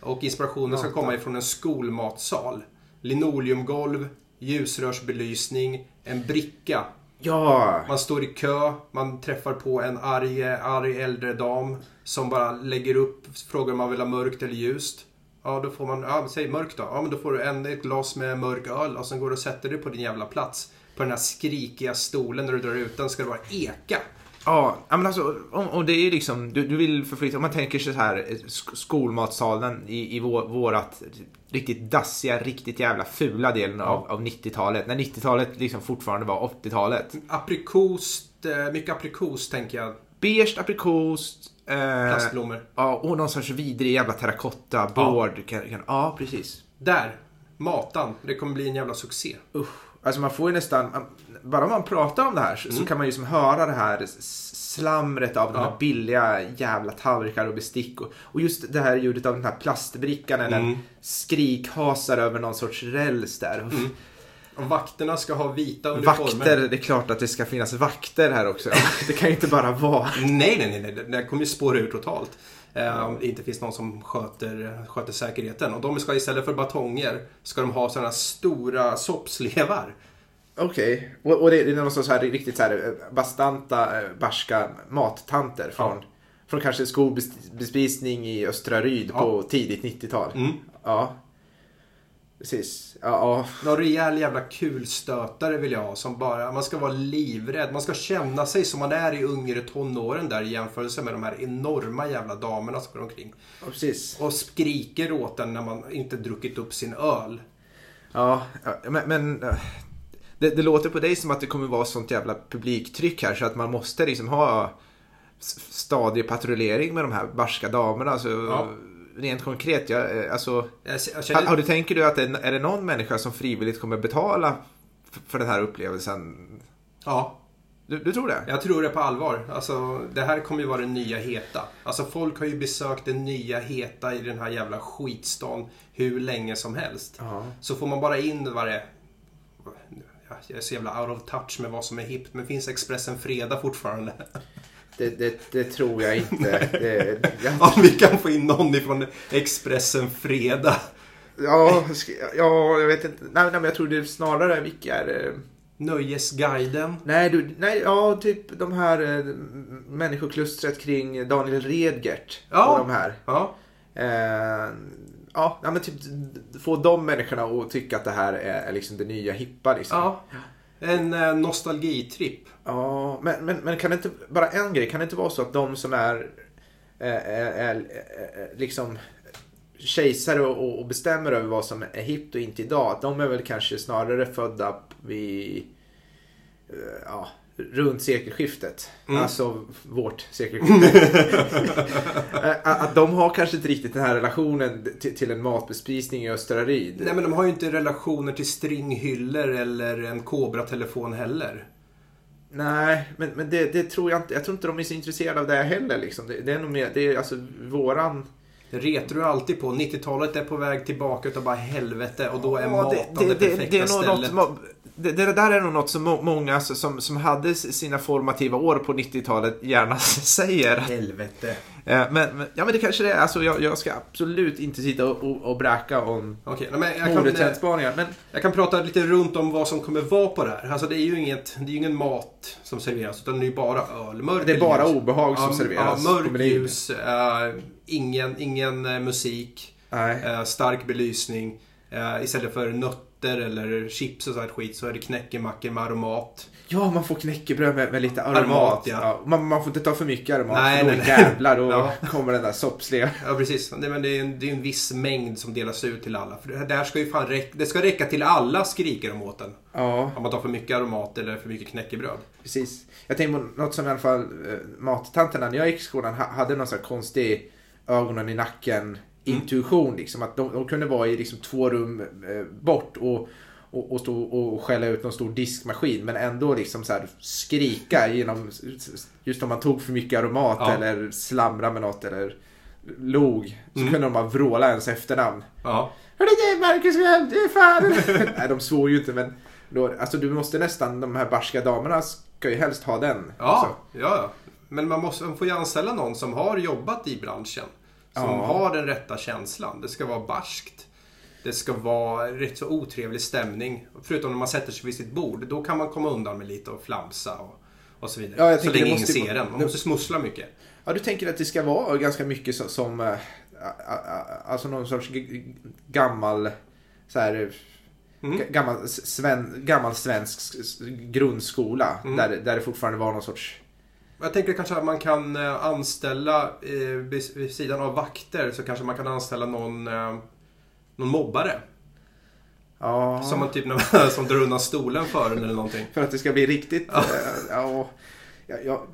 [SPEAKER 2] Och inspirationen ska
[SPEAKER 1] Matan.
[SPEAKER 2] komma ifrån en skolmatsal. Linoleumgolv, ljusrörsbelysning, en bricka.
[SPEAKER 1] ja,
[SPEAKER 2] Man står i kö, man träffar på en arg, arg äldre dam som bara lägger upp, frågar om man vill ha mörkt eller ljust. Ja, då får man, ja, säg mörkt då. Ja, men då får du en, ett glas med mörk öl och sen går du och sätter dig på din jävla plats. På den här skrikiga stolen när du drar ut den ska det vara eka.
[SPEAKER 1] ja, ja, men alltså, om, om det är liksom, du, du vill förflytta, om man tänker sig så här, eh, sk- skolmatsalen i, i vår, vårat riktigt dassiga, riktigt jävla fula delen av, av 90-talet. När 90-talet liksom fortfarande var 80-talet.
[SPEAKER 2] Aprikost, eh, mycket aprikos tänker jag.
[SPEAKER 1] Beige aprikos,
[SPEAKER 2] Plastblommor.
[SPEAKER 1] ja, och någon sorts vidrig jävla terrakotta, board. Kan, kan, ja, precis.
[SPEAKER 2] Där, Matan. Det kommer bli en jävla succé.
[SPEAKER 1] Usch. Alltså man får ju nästan, bara om man pratar om det här så, så kan man ju som höra det här slamret av de
[SPEAKER 2] Ja.
[SPEAKER 1] här billiga jävla tallrikar och bestick. Och, och just det här ljudet av den här plastbrickan när den
[SPEAKER 2] Mm.
[SPEAKER 1] skrikhasar över någon sorts räls där. Uff.
[SPEAKER 2] Och vakterna ska ha vita uniformer.
[SPEAKER 1] Vakter, det är klart att det ska finnas vakter här också. Det kan ju inte bara vara...
[SPEAKER 2] Nej, nej, nej, nej. Det kommer ju spåra ur totalt. Eh, Om det inte finns någon som sköter, sköter säkerheten. Och de ska istället för batonger ska de ha sådana stora soppslevar.
[SPEAKER 1] Okej, och, och det, är någon så här, riktigt så här eh, bastanta, eh, barska mattanter från,
[SPEAKER 2] Ja.
[SPEAKER 1] från kanske skolbespisning i Östra Ryd
[SPEAKER 2] Ja.
[SPEAKER 1] på tidigt 90-tal.
[SPEAKER 2] Mm.
[SPEAKER 1] Ja. Precis. Ja, ja.
[SPEAKER 2] Någon rejäl jävla kulstötare vill jag ha. Som bara, man ska vara livrädd. Man ska känna sig som man är i yngre tonåren där i jämförelse med de här enorma jävla damerna som går omkring.
[SPEAKER 1] ja precis.
[SPEAKER 2] Och skriker åt en när man inte druckit upp sin öl.
[SPEAKER 1] Ja, men, men det, det låter på dig som att det kommer vara sånt jävla publiktryck här så att man måste liksom ha stadig patrullering med de här barska damerna. Alltså,
[SPEAKER 2] Ja.
[SPEAKER 1] Rent konkret, jag, eh, alltså,
[SPEAKER 2] Jag, känner,
[SPEAKER 1] har du, tänker du att det, är det någon människa som frivilligt kommer betala för den här upplevelsen?
[SPEAKER 2] ja,
[SPEAKER 1] Du, du tror det?
[SPEAKER 2] Jag tror det på allvar. Alltså, det här kommer ju vara det nya heta. Alltså, folk har ju besökt det nya heta i den här jävla skitstan hur länge som helst.
[SPEAKER 1] Ja.
[SPEAKER 2] Så får man bara in vad det Ja, Jag är så jävla out of touch med vad som är hippt. Men finns Expressen Fredag fortfarande?
[SPEAKER 1] Det, det, det tror jag inte. Det, jag,
[SPEAKER 2] Om vi kan få in någon ifrån Expressen Fredag.
[SPEAKER 1] ja, ja, jag vet inte. Nej, nej, men jag tror det är snarare vilka är?
[SPEAKER 2] Nöjesguiden.
[SPEAKER 1] Nej, du, nej, ja, typ de här eh, människoklustret kring Daniel Redgert.
[SPEAKER 2] Ja.
[SPEAKER 1] Och de här.
[SPEAKER 2] Ja,
[SPEAKER 1] Eh, ja, ja, men typ få de människorna att tycka att det här är, är liksom det nya hippa. Liksom.
[SPEAKER 2] ja. En eh, nostalgitripp.
[SPEAKER 1] Ja, men, men, men kan det inte, bara en grej, kan det inte vara så att de som är, är, är, är, liksom kejsare och, och bestämmer över vad som är hippt och inte idag, att de är väl kanske snarare födda vid, eh, ja, runt sekelskiftet.
[SPEAKER 2] Mm.
[SPEAKER 1] Alltså vårt sekelskifte. Att de har kanske inte riktigt den här relationen till, en matbespisning i Östra Ryd.
[SPEAKER 2] Nej men de har ju inte relationer till stringhyllor eller en Cobra-telefon heller.
[SPEAKER 1] Nej, men, men det, det tror jag inte. Jag tror inte de är så intresserade av det heller. Liksom. Det, det är nog mer, det är alltså våran...
[SPEAKER 2] Retar du alltid på. 90-talet är på väg tillbaka utav bara helvete och då är
[SPEAKER 1] Ja,
[SPEAKER 2] maten det,
[SPEAKER 1] det, det,
[SPEAKER 2] perfekta
[SPEAKER 1] det, är
[SPEAKER 2] stället.
[SPEAKER 1] något, det, det där är nog något som må- många som, som hade sina formativa år på 90-talet gärna säger.
[SPEAKER 2] Helvete.
[SPEAKER 1] Eh, Men, men, ja, men det kanske det är. Alltså, jag, jag ska absolut inte sitta och, och, och bräka om
[SPEAKER 2] nej, men jag kan,
[SPEAKER 1] mordeträndspaningar. Men
[SPEAKER 2] jag kan prata lite runt om vad som kommer vara på det här. Alltså det är ju inget, det är ingen mat som serveras utan det är ju bara öl. Mörk
[SPEAKER 1] det är bara
[SPEAKER 2] ljus.
[SPEAKER 1] obehag som
[SPEAKER 2] Ja,
[SPEAKER 1] serveras.
[SPEAKER 2] Ja,
[SPEAKER 1] på
[SPEAKER 2] mörk
[SPEAKER 1] menyn.
[SPEAKER 2] ljus, eh, ingen, ingen eh, musik, eh, stark belysning. Istället för nötter eller chips och sånt skit så är det knäckemackor med aromat.
[SPEAKER 1] Ja, man får knäckebröd med, med lite aromat.
[SPEAKER 2] Aromat, ja.
[SPEAKER 1] man, man får inte ta för mycket aromat.
[SPEAKER 2] Nej,
[SPEAKER 1] för då
[SPEAKER 2] nej, nej.
[SPEAKER 1] jävlar, då
[SPEAKER 2] Ja.
[SPEAKER 1] kommer den där soppsliga.
[SPEAKER 2] Ja precis, Nej, men det är, en, det är en viss mängd som delas ut till alla. För det här- det ska ju fan räcka, det ska räcka till alla skriker de åt den.
[SPEAKER 1] Ja,
[SPEAKER 2] Om man tar för mycket aromat eller för mycket knäckebröd.
[SPEAKER 1] precis. Jag tänker på något som i alla fall eh, mattanterna när jag gick i skolan ha, hade någon sån här konstig ögonen i nacken intuition. Liksom, att de, de kunde vara i liksom, två rum eh, bort och, och, och stå och skälla ut någon stor diskmaskin men ändå liksom så skrika genom just om man tog för mycket aromat
[SPEAKER 2] Ja.
[SPEAKER 1] eller slamra med något eller log så
[SPEAKER 2] Mm.
[SPEAKER 1] kunde de bara vråla ens efternamn.
[SPEAKER 2] Ja.
[SPEAKER 1] Hörru det Marcus, det är fan! Nej, de svor ju inte men då, alltså du måste nästan, de här barska damerna ska ju helst ha den.
[SPEAKER 2] Ja, ja, ja. Men man, måste, man får ju anställa någon som har jobbat i branschen. Som
[SPEAKER 1] Ja.
[SPEAKER 2] har den rätta känslan. Det ska vara barskt. Det ska vara rätt så otrevlig stämning. Förutom när man sätter sig vid sitt bord. Då kan man komma undan med lite och flamsa och, och så vidare.
[SPEAKER 1] Ja, jag
[SPEAKER 2] så länge ingen
[SPEAKER 1] måste
[SPEAKER 2] ser den. Man måste smussla mycket.
[SPEAKER 1] Ja, du tänker att det ska vara ganska mycket som, som ä- alltså någon sorts gammal, så här,
[SPEAKER 2] Mm.
[SPEAKER 1] g- gammal, sven, gammal svensk grundskola.
[SPEAKER 2] Mm.
[SPEAKER 1] Där, där det fortfarande var någon sorts,
[SPEAKER 2] Jag tänker kanske att man kan eh, anställa, eh, vid sidan av vakter, så kanske man kan anställa någon, eh, någon mobbare.
[SPEAKER 1] ja,
[SPEAKER 2] Som man typ som drar undan stolen för en eller någonting.
[SPEAKER 1] för att det ska bli riktigt, ja, ja, ja, ja.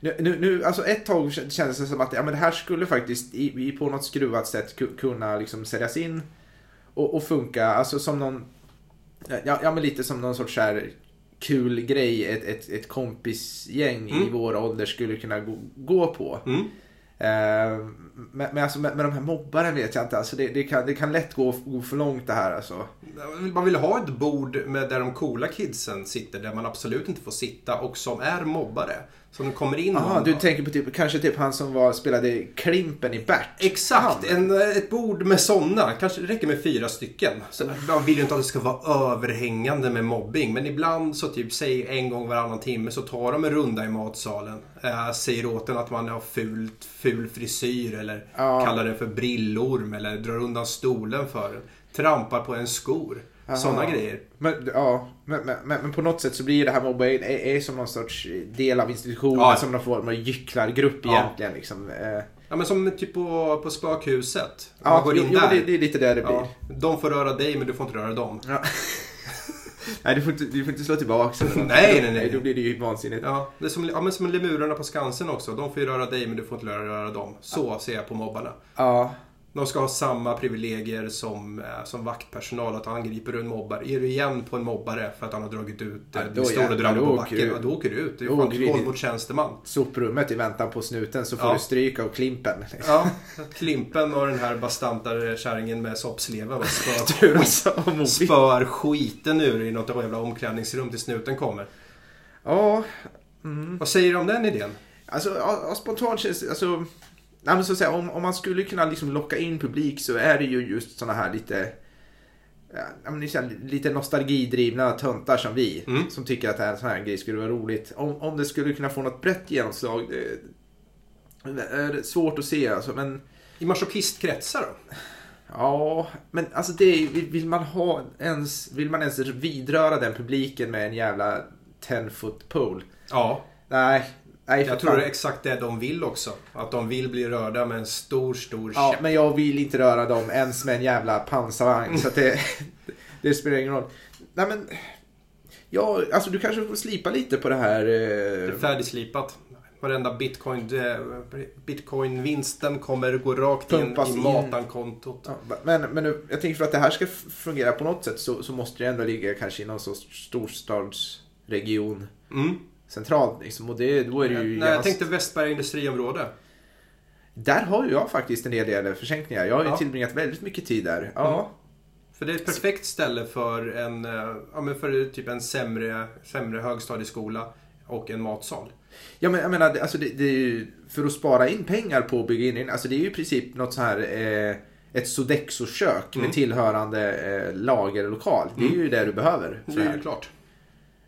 [SPEAKER 1] Nu, nu, nu, alltså ett tag kändes det som att ja, men det här skulle faktiskt i, i på något skruvat sätt ku- kunna liksom säljas in och, och funka. Alltså som någon, ja, ja men lite som någon sorts här kul grej ett, ett, ett kompisgäng i
[SPEAKER 2] Mm.
[SPEAKER 1] vår ålder skulle kunna gå, gå på.
[SPEAKER 2] Mm.
[SPEAKER 1] Eh, men, men, alltså, med, med de här mobbarna vet jag inte. Alltså, det, det, kan, det kan lätt gå, gå för långt det här. Alltså.
[SPEAKER 2] Man vill ha ett bord med där de coola kidsen sitter, där man absolut inte får sitta och som är mobbare. De kommer in
[SPEAKER 1] Aha, du tänker på typ, kanske typ han som var, spelade Klimpen i Bert?
[SPEAKER 2] Exakt,
[SPEAKER 1] Han.
[SPEAKER 2] en, ett bord med sådana. Kanske det räcker med fyra stycken. Så man vill ju inte att det ska vara överhängande med mobbing. Men ibland så typ, säg en gång varannan timme så tar de en runda i matsalen. Eh, säger åt en att man har fult, ful frisyr eller
[SPEAKER 1] Ja.
[SPEAKER 2] kallar den för brillorm eller drar undan stolen för en. Trampar på en skor. Sådana grejer.
[SPEAKER 1] Men, ja, men, men, men, på något sätt så blir det här mobbing är, är som någon sorts del av institutionen,
[SPEAKER 2] Ja.
[SPEAKER 1] som någon form av gycklargrupp
[SPEAKER 2] Ja.
[SPEAKER 1] egentligen. Liksom. Eh,
[SPEAKER 2] Ja men som typ på, på spökhuset.
[SPEAKER 1] Ja,
[SPEAKER 2] man går in
[SPEAKER 1] jo,
[SPEAKER 2] där.
[SPEAKER 1] det, det är lite där det blir.
[SPEAKER 2] ja, de får röra dig men du får inte röra dem.
[SPEAKER 1] Ja. nej, du får, inte, du får inte slå tillbaka.
[SPEAKER 2] Nej, nej, nej.
[SPEAKER 1] Då blir det ju vansinnigt.
[SPEAKER 2] Ja, det är som, ja, men som lemurerna på Skansen också. De får ju röra dig men du får inte röra, röra dem. Så ser jag på mobbarna.
[SPEAKER 1] Ja.
[SPEAKER 2] De ska ha samma privilegier som, eh, som vaktpersonal. Att angriper du en mobbare. Är du igen på en mobbare för att han har dragit ut
[SPEAKER 1] Ja,
[SPEAKER 2] eh, och dragit
[SPEAKER 1] då
[SPEAKER 2] på backen.
[SPEAKER 1] du-
[SPEAKER 2] Ja, då åker du ut. Det är fan våld mot tjänsteman.
[SPEAKER 1] Soprummet i väntan på snuten så får
[SPEAKER 2] Ja.
[SPEAKER 1] du stryk av Klimpen.
[SPEAKER 2] Ja, Klimpen och den här bastanta kärringen med soppsleven och
[SPEAKER 1] alltså, mobbing.
[SPEAKER 2] spöar skiten ur i något jävla omklädningsrum till snuten kommer.
[SPEAKER 1] Ja, mm.
[SPEAKER 2] Vad säger du om den idén?
[SPEAKER 1] Alltså, ja, spontant känns alltså, nej, men så att säga, om, om man skulle kunna liksom locka in publik så är det ju just såna här lite, ja, men här, lite nostalgidrivna töntar som vi.
[SPEAKER 2] Mm.
[SPEAKER 1] Som tycker att det här, sån här grej skulle vara roligt. Om, om det skulle kunna få något brett genomslag, det, det är svårt att se alltså. Men
[SPEAKER 2] I masochistkkretsar då?
[SPEAKER 1] ja, men alltså det är, vill, vill man ha ens, vill man ens vidröra den publiken med en jävla 10 foot pole?
[SPEAKER 2] Ja,
[SPEAKER 1] Nej, nej
[SPEAKER 2] jag tror
[SPEAKER 1] fan.
[SPEAKER 2] det är exakt det de vill också. Att de vill bli rörda med en stor, stor
[SPEAKER 1] Ja,
[SPEAKER 2] käpp.
[SPEAKER 1] men jag vill inte röra dem ens med en jävla pansarvagn. Så det, det spelar ingen roll. Nej, men, Ja, alltså du kanske får slipa lite på det här.
[SPEAKER 2] Det är
[SPEAKER 1] Eh,
[SPEAKER 2] färdigslipat. Varenda bitcoin, eh, bitcoin-vinsten kommer gå rakt in
[SPEAKER 1] Pumpas
[SPEAKER 2] i
[SPEAKER 1] in.
[SPEAKER 2] matankontot.
[SPEAKER 1] ja, men, men jag tänker för att det här ska fungera på något sätt så, så måste det ändå ligga kanske i någon sorts storstadsregion
[SPEAKER 2] Mm.
[SPEAKER 1] Centralt. Liksom. Och det, då är det ju
[SPEAKER 2] Nej, jag tänkte Västberga industriområde.
[SPEAKER 1] Där har jag faktiskt en hel del försänkningar. Jag har ju
[SPEAKER 2] Ja.
[SPEAKER 1] tillbringat väldigt mycket tid där. Ja.
[SPEAKER 2] Mm. För det är ett perfekt ställe för en, eh, ja, men för typ en sämre, sämre högstadieskola och en matsal.
[SPEAKER 1] Ja men jag menar, alltså det, det är ju, för att spara in pengar på att bygga in, alltså det är ju i princip något så här eh, ett Sodexo-kök
[SPEAKER 2] Mm.
[SPEAKER 1] med tillhörande eh, lagerlokal. Det är ju det du behöver.
[SPEAKER 2] Det är ju klart.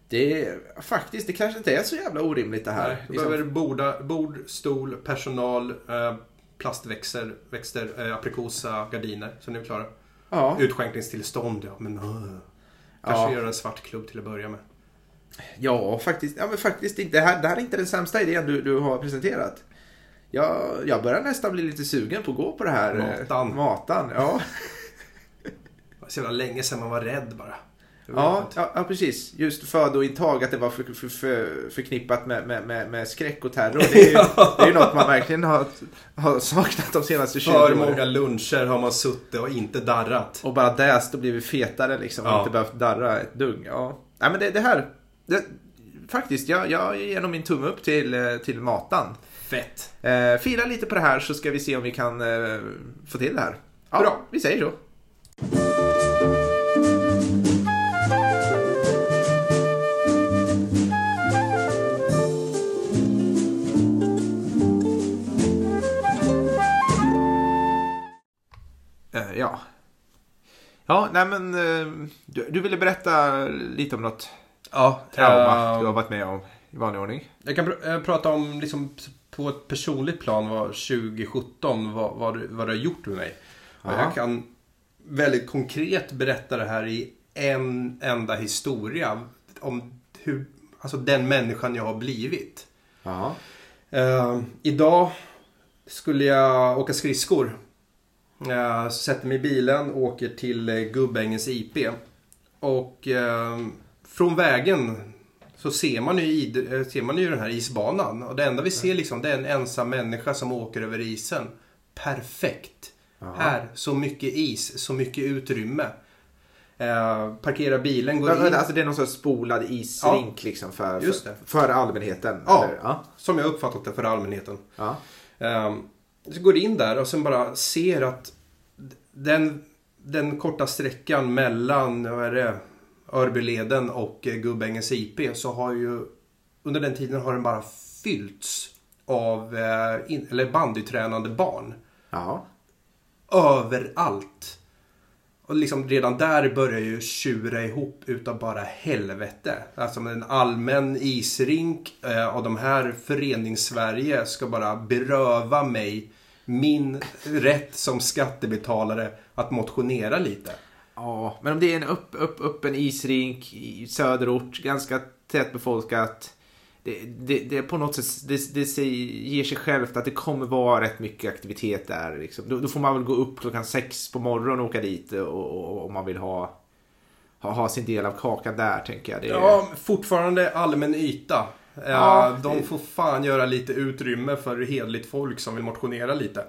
[SPEAKER 1] Det är faktiskt, det kanske inte är så jävla orimligt det här.
[SPEAKER 2] Nej, Du behöver borda, bord, stol, personal, eh, plastväxter, växter, eh, aprikosa, gardiner. Så nu är vi klara.
[SPEAKER 1] Ja,
[SPEAKER 2] Utskänkningstillstånd, ja men... Uh. Kanske
[SPEAKER 1] Ja.
[SPEAKER 2] göra en svart klubb till att börja med.
[SPEAKER 1] ja, faktiskt, ja men faktiskt inte, det här, det här är inte den sämsta idén du, du har presenterat. Jag, jag börjar nästan bli lite sugen på att gå på det här. eh,
[SPEAKER 2] Matan.
[SPEAKER 1] Matan, ja.
[SPEAKER 2] Det var så jävla länge sedan man var rädd bara.
[SPEAKER 1] Ja, ja, ja, precis. Just födointag, att det var för, för, för, förknippat med, med, med, skräck och terror. Det är ju, det är något man verkligen har, har saknat de senaste 20
[SPEAKER 2] För
[SPEAKER 1] åren.
[SPEAKER 2] många luncher har man suttit och inte darrat.
[SPEAKER 1] Och bara däst och blivit fetare liksom. Och
[SPEAKER 2] Ja.
[SPEAKER 1] inte behövt darra ett dugg. Ja. Nej men det, det här. Det, faktiskt, jag, jag ger nog min tumme upp till, eh, till Matan.
[SPEAKER 2] Fett.
[SPEAKER 1] Eh, fila lite på det här så ska vi se om vi kan eh, få till det här. Ja,
[SPEAKER 2] Bra.
[SPEAKER 1] vi säger så. Ja. Ja, nej men eh, du, du ville berätta lite om något
[SPEAKER 2] Ja,
[SPEAKER 1] trauma
[SPEAKER 2] eh,
[SPEAKER 1] du har varit med om i vanlig ordning.
[SPEAKER 2] Jag kan pr- eh, prata om liksom på ett personligt plan vad 2017, vad, vad, du, vad du har gjort med mig. Jag kan väldigt konkret berätta det här i en enda historia. Om hur, alltså den människan jag har blivit. Eh, idag skulle jag åka skridskor. Jag sätter mig i bilen och åker till eh, Gubbängens IP. Och eh, från vägen så ser man, ju, eh, ser man ju den här isbanan. Och det enda vi ser liksom det är en ensam människa som åker över isen. Perfekt.
[SPEAKER 1] Ja.
[SPEAKER 2] Här, så mycket is, så mycket utrymme. Parkera bilen,
[SPEAKER 1] men,
[SPEAKER 2] in.
[SPEAKER 1] alltså det är någon sorts spolad isrink liksom för, för, för allmänheten?
[SPEAKER 2] Ja.
[SPEAKER 1] Eller? ja.
[SPEAKER 2] Som jag uppfattat det för allmänheten.
[SPEAKER 1] ja.
[SPEAKER 2] Um, så går in där och sen bara ser att den, den korta sträckan mellan vad är det, Örbyleden och eh, Gubbängens IP så har ju under den tiden har den bara fyllts av eh, in, eller bandytränande barn.
[SPEAKER 1] Ja.
[SPEAKER 2] Överallt. Och liksom redan där börjar ju tjura ihop utav bara helvete. Alltså en allmän isrink eh, och de här förenings-Sverige ska bara beröva mig min rätt som skattebetalare att motionera lite.
[SPEAKER 1] Ja, men om det är en upp, upp, öppen isrink i söderort, ganska tätbefolkat. Det, det, det på något sätt, det, det ger sig självt att det kommer vara rätt mycket aktivitet där. Liksom. Då, då får man väl gå upp klockan sex på morgonen och åka dit om man vill ha, ha, ha sin del av kakan där, tänker jag. Det
[SPEAKER 2] Ja, fortfarande allmän yta.
[SPEAKER 1] Ja,
[SPEAKER 2] de får fan göra lite utrymme för hedligt folk som vill motionera lite.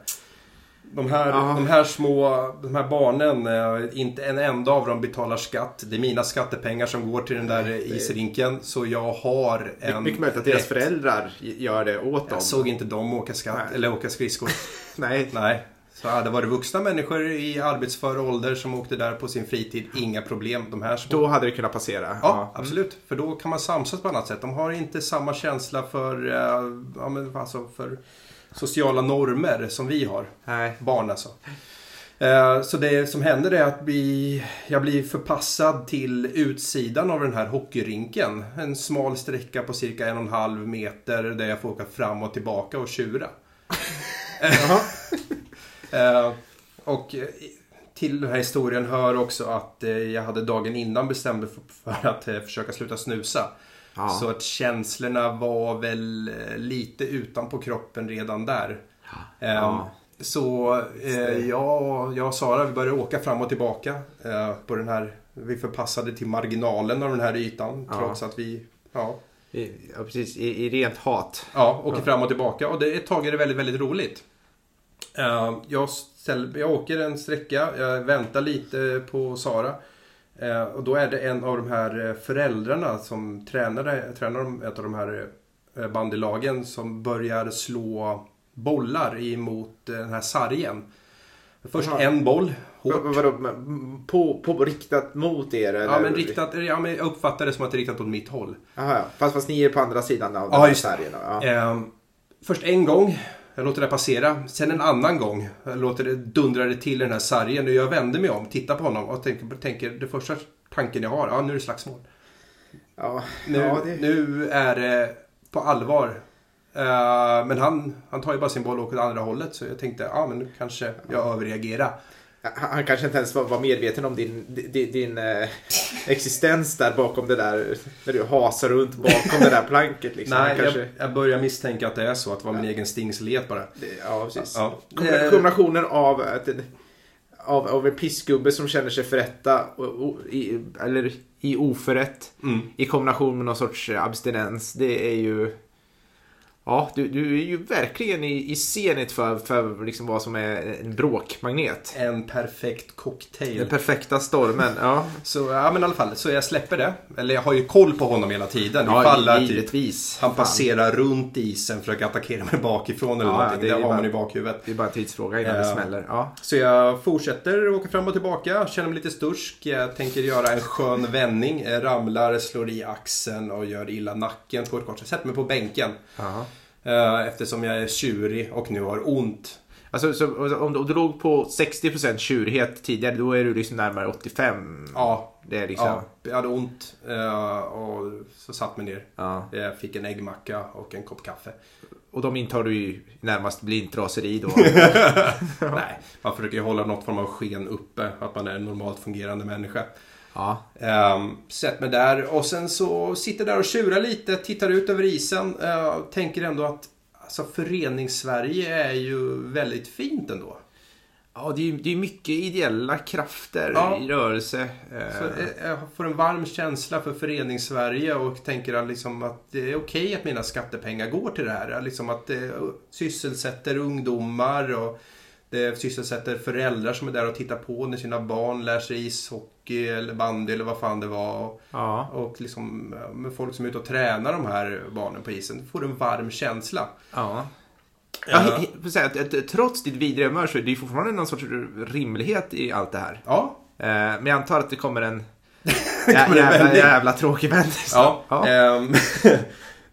[SPEAKER 2] De här,
[SPEAKER 1] Ja.
[SPEAKER 2] de här små de här barnen, eh, inte en enda av dem betalar skatt. Det är mina skattepengar som går till den där eh, isrinken. Så jag har en...
[SPEAKER 1] mycket möjligt att deras föräldrar gör det åt dem.
[SPEAKER 2] Jag såg inte dem åka, skatt,
[SPEAKER 1] Nej.
[SPEAKER 2] eller åka skridskor.
[SPEAKER 1] Nej.
[SPEAKER 2] Nej. Så hade det varit vuxna människor i arbetsför ålder som åkte där på sin fritid, inga problem. De här som
[SPEAKER 1] Då hade det kunnat passera.
[SPEAKER 2] Ja, absolut. För då kan man samsas på annat sätt. De har inte samma känsla för, eh, ja, men, alltså för sociala normer som vi har.
[SPEAKER 1] Nej.
[SPEAKER 2] Barn alltså. Eh, Så det som händer är att vi, jag blir förpassad till utsidan av den här hockeyrinken. En smal sträcka på cirka en och en halv meter där jag får åka fram och tillbaka och tjura. Eh, Och eh, till den här historien hör också att eh, jag hade dagen innan bestämt mig för- för att eh, försöka sluta snusa.
[SPEAKER 1] Ja.
[SPEAKER 2] Så att känslorna var väl lite utanpå kroppen redan där. Eh,
[SPEAKER 1] Ja.
[SPEAKER 2] Så jag, jag och Sara vi började åka fram och tillbaka på den här. Vi förpassade till marginalen av den här ytan
[SPEAKER 1] Ja.
[SPEAKER 2] trots att vi ja,
[SPEAKER 1] ja, precis. I, I rent hat.
[SPEAKER 2] ja, åker fram och tillbaka. Och det, ett tag är det väldigt, väldigt roligt. Eh, jag, ställ, jag åker en sträcka, jag väntar lite på Sara. Eh, och då är det en av de här eh, föräldrarna som tränar, tränar de- ett av de här eh, bandylagen som börjar slå bollar emot eh, den här sargen. Först
[SPEAKER 1] Jaha.
[SPEAKER 2] en boll, hårt.
[SPEAKER 1] Vad- Vadå, på, på riktat mot er? Eller?
[SPEAKER 2] Ja, men riktat, ja, men jag uppfattar det som att det är riktat åt mitt håll.
[SPEAKER 1] Aha, fast, fast ni är på andra sidan av
[SPEAKER 2] Ja,
[SPEAKER 1] den här sargen. Ja.
[SPEAKER 2] Ehm, först en gång, jag låter det passera. Sen en annan gång, jag låter det dundra det till i den här sargen. Och jag vänder mig om, tittar på honom och tänker, tänker det första tanken jag har, ja nu är det slagsmål.
[SPEAKER 1] Ja,
[SPEAKER 2] Nu,
[SPEAKER 1] ja, det...
[SPEAKER 2] nu är det på allvar. Ehm, men han, han tar ju bara sin boll och åker åt andra hållet. Så jag tänkte, ja men nu kanske jag överreagerar.
[SPEAKER 1] Han, kanske inte ens var, medveten om din, din, din eh, existens där bakom det där. När du hasar runt bakom det där planket. Liksom.
[SPEAKER 2] Nej,
[SPEAKER 1] kanske...
[SPEAKER 2] jag, jag börjar misstänka att det är så, att det var min egen stingslighet bara.
[SPEAKER 1] Det- Ja, precis.
[SPEAKER 2] Ja.
[SPEAKER 1] Kombina- Kombinationen av, att av, av en pissgubbe som känner sig förrätta, och, och, i, eller i oförrätt,
[SPEAKER 2] Mm.
[SPEAKER 1] i kombination med någon sorts abstinens. Det är ju... Ja, du, du är ju verkligen i, i scenet för, för liksom vad som är en bråkmagnet.
[SPEAKER 2] En perfekt cocktail.
[SPEAKER 1] Den perfekta stormen. Ja,
[SPEAKER 2] Så ja, men i alla fall, så jag släpper det. Eller jag har ju koll på honom hela tiden.
[SPEAKER 1] ja
[SPEAKER 2] Ifall att typ,
[SPEAKER 1] givetvis.
[SPEAKER 2] han
[SPEAKER 1] Fan.
[SPEAKER 2] passerar runt isen, försöker attackera mig bakifrån eller
[SPEAKER 1] Ja,
[SPEAKER 2] någonting.
[SPEAKER 1] det
[SPEAKER 2] Det, har
[SPEAKER 1] bara-
[SPEAKER 2] man i bakhuvudet.
[SPEAKER 1] Det är bara en tidsfråga innan det
[SPEAKER 2] Ja.
[SPEAKER 1] smäller. Ja.
[SPEAKER 2] Så jag fortsätter åka fram och tillbaka, känner mig lite stursk. Jag tänker göra en skön vändning, eh, ramlar, slår i axeln och gör illa nacken på ett kort sätt. Sätter mig på bänken.
[SPEAKER 1] Jaha.
[SPEAKER 2] Eh, Eftersom jag är tjurig och nu har ont.
[SPEAKER 1] Alltså, så, om, du, om du låg på 60% tjurighet tidigare, då är du liksom närmare 85.
[SPEAKER 2] Ja,
[SPEAKER 1] Det är liksom...
[SPEAKER 2] ja jag hade ont eh, och så satt mig ner.
[SPEAKER 1] Ja.
[SPEAKER 2] Jag fick en äggmacka och en kopp kaffe.
[SPEAKER 1] Och de intar du ju närmast blint raseri då.
[SPEAKER 2] Nej, man försöker ju hålla något form av sken uppe. Att man är en normalt fungerande människa.
[SPEAKER 1] Ja.
[SPEAKER 2] Um, Sätt mig där och sen så sitter där och tjurar lite, tittar ut över isen. Uh, tänker ändå att alltså, Förenings-Sverige är ju väldigt fint ändå.
[SPEAKER 1] Ja, det är det är mycket ideella krafter
[SPEAKER 2] Ja.
[SPEAKER 1] i rörelse.
[SPEAKER 2] Så
[SPEAKER 1] Eh,
[SPEAKER 2] jag får en varm känsla för Förenings-Sverige och tänker liksom att det är okej att mina skattepengar går till det här. Liksom att det sysselsätter ungdomar och det sysselsätter föräldrar som är där och tittar på när sina barn lär sig ishockey eller bandy eller vad fan det var.
[SPEAKER 1] ja.
[SPEAKER 2] Och liksom med folk som är ute och tränar de här barnen på isen. får en varm känsla.
[SPEAKER 1] Ja. Ja,
[SPEAKER 2] Ja.
[SPEAKER 1] he- he- trots ditt vidriga humör så är det ju fortfarande någon sorts rimlighet i allt det här.
[SPEAKER 2] Ja,
[SPEAKER 1] Eh, men jag antar att det kommer en
[SPEAKER 2] kommer en
[SPEAKER 1] jävla, jävla tråkig vändning.
[SPEAKER 2] ja.
[SPEAKER 1] ja.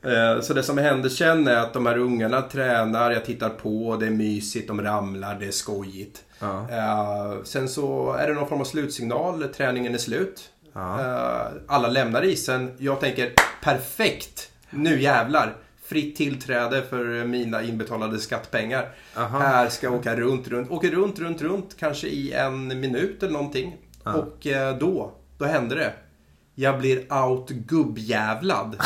[SPEAKER 2] eh, Så det som händer sen är att de här ungarna tränar, jag tittar på, det är mysigt, de ramlar, det är skojigt.
[SPEAKER 1] Ja.
[SPEAKER 2] Eh, Sen så är det någon form av slutsignal, träningen är slut.
[SPEAKER 1] Ja.
[SPEAKER 2] Eh, Alla lämnar isen. Jag tänker perfekt, nu jävlar. Fritt tillträde för mina inbetalade skattpengar.
[SPEAKER 1] Aha.
[SPEAKER 2] Här ska jag åka runt, runt. Åker runt, runt, runt. Kanske i en minut eller någonting.
[SPEAKER 1] Ja.
[SPEAKER 2] Och då, då händer det. Jag blir out gubbjävlad.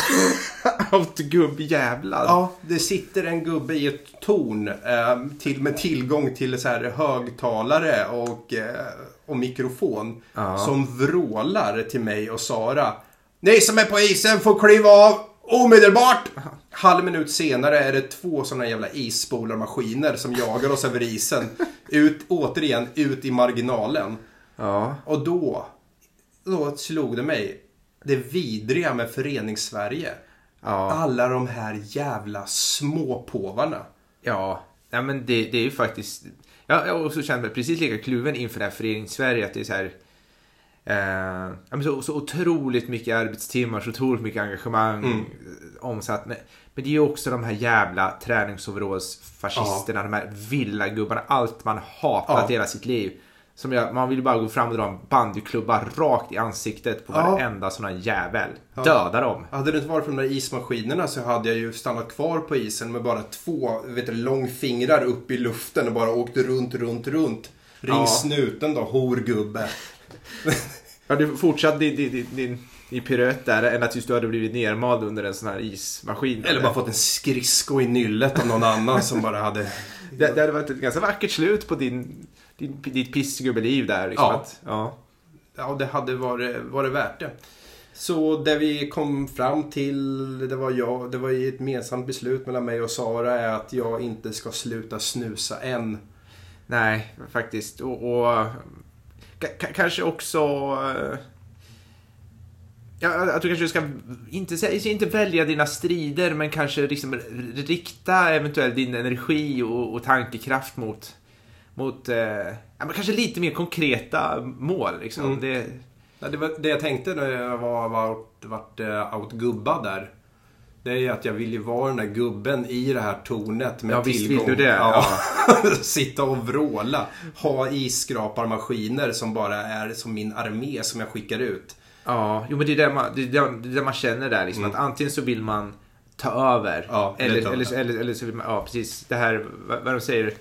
[SPEAKER 1] Outgubb-jävlar.
[SPEAKER 2] Ja, det sitter en gubbe i ett torn eh, till, med tillgång till så här högtalare och, eh, och mikrofon.
[SPEAKER 1] Ja.
[SPEAKER 2] Som vrålar till mig och Sara. Ni som är på isen får kliva av omedelbart! Halv minut senare är det två sådana jävla isspolarmaskiner som jagar oss över isen. Ut, återigen ut i marginalen.
[SPEAKER 1] Ja.
[SPEAKER 2] Och då, då slog det mig. Det vidriga med Förenings-Sverige.
[SPEAKER 1] Ja.
[SPEAKER 2] Alla de här jävla småpåvarna.
[SPEAKER 1] Ja, ja men det, det är ju faktiskt... Ja, jag har också känt mig precis lika kluven inför det här förenings-Sverige. Att det är så här... Eh, ja, så, så otroligt mycket arbetstimmar, så otroligt mycket engagemang
[SPEAKER 2] Mm.
[SPEAKER 1] omsatt. Men, men det är ju också de här jävla träningsoverallsfascisterna, de här villagubbarna, allt man hatat
[SPEAKER 2] Ja.
[SPEAKER 1] hela sitt liv. Som jag, man vill bara gå fram och dra en bandyklubba rakt i ansiktet på
[SPEAKER 2] Ja.
[SPEAKER 1] varenda sån här jävel. Döda dem.
[SPEAKER 2] Hade det inte varit för de där ismaskinerna så hade jag ju stannat kvar på isen med bara två vet du, långfingrar upp i luften och bara åkt runt, runt, runt. Ring
[SPEAKER 1] Ja.
[SPEAKER 2] snuten då, horgubbe.
[SPEAKER 1] Ja, du fortsatte din, din, din, din piruett där än att just du hade blivit nermald under en sån här ismaskin.
[SPEAKER 2] Eller bara fått en skridsko i nyllet av någon annan som bara hade...
[SPEAKER 1] Det, det hade varit ett ganska vackert slut på din, din, ditt pissgubbeliv där. Liksom
[SPEAKER 2] Ja.
[SPEAKER 1] Att, ja.
[SPEAKER 2] Ja, det hade varit, varit värt det. Så det vi kom fram till, det var, jag, det var ju ett gemensamt beslut mellan mig och Sara, är att jag inte ska sluta snusa än.
[SPEAKER 1] Nej, faktiskt. Och, och ka- ka- kanske också... eh, Ja, att du kanske ska inte, inte välja dina strider men kanske liksom rikta eventuellt din energi och, och tankekraft mot, mot eh, ja, men kanske lite mer konkreta mål. Liksom.
[SPEAKER 2] Mm.
[SPEAKER 1] Det,
[SPEAKER 2] Ja, Det, var, det jag tänkte när jag var, var, vart eh, outgubbad där. Det är ju att jag vill ju vara den där gubben i det här tornet med
[SPEAKER 1] Ja, visst
[SPEAKER 2] tillgång.
[SPEAKER 1] vill du det.
[SPEAKER 2] Ja. Sitta och vråla. Ha isskraparmaskiner som bara är som min armé som jag skickar ut.
[SPEAKER 1] Ja, jo men det är det man, det är det, det man känner där liksom. Att antingen så vill man ta över.
[SPEAKER 2] Mm. Ja, eller
[SPEAKER 1] eller, eller, eller, så vill man, ja precis. Det här, vad, vad de säger.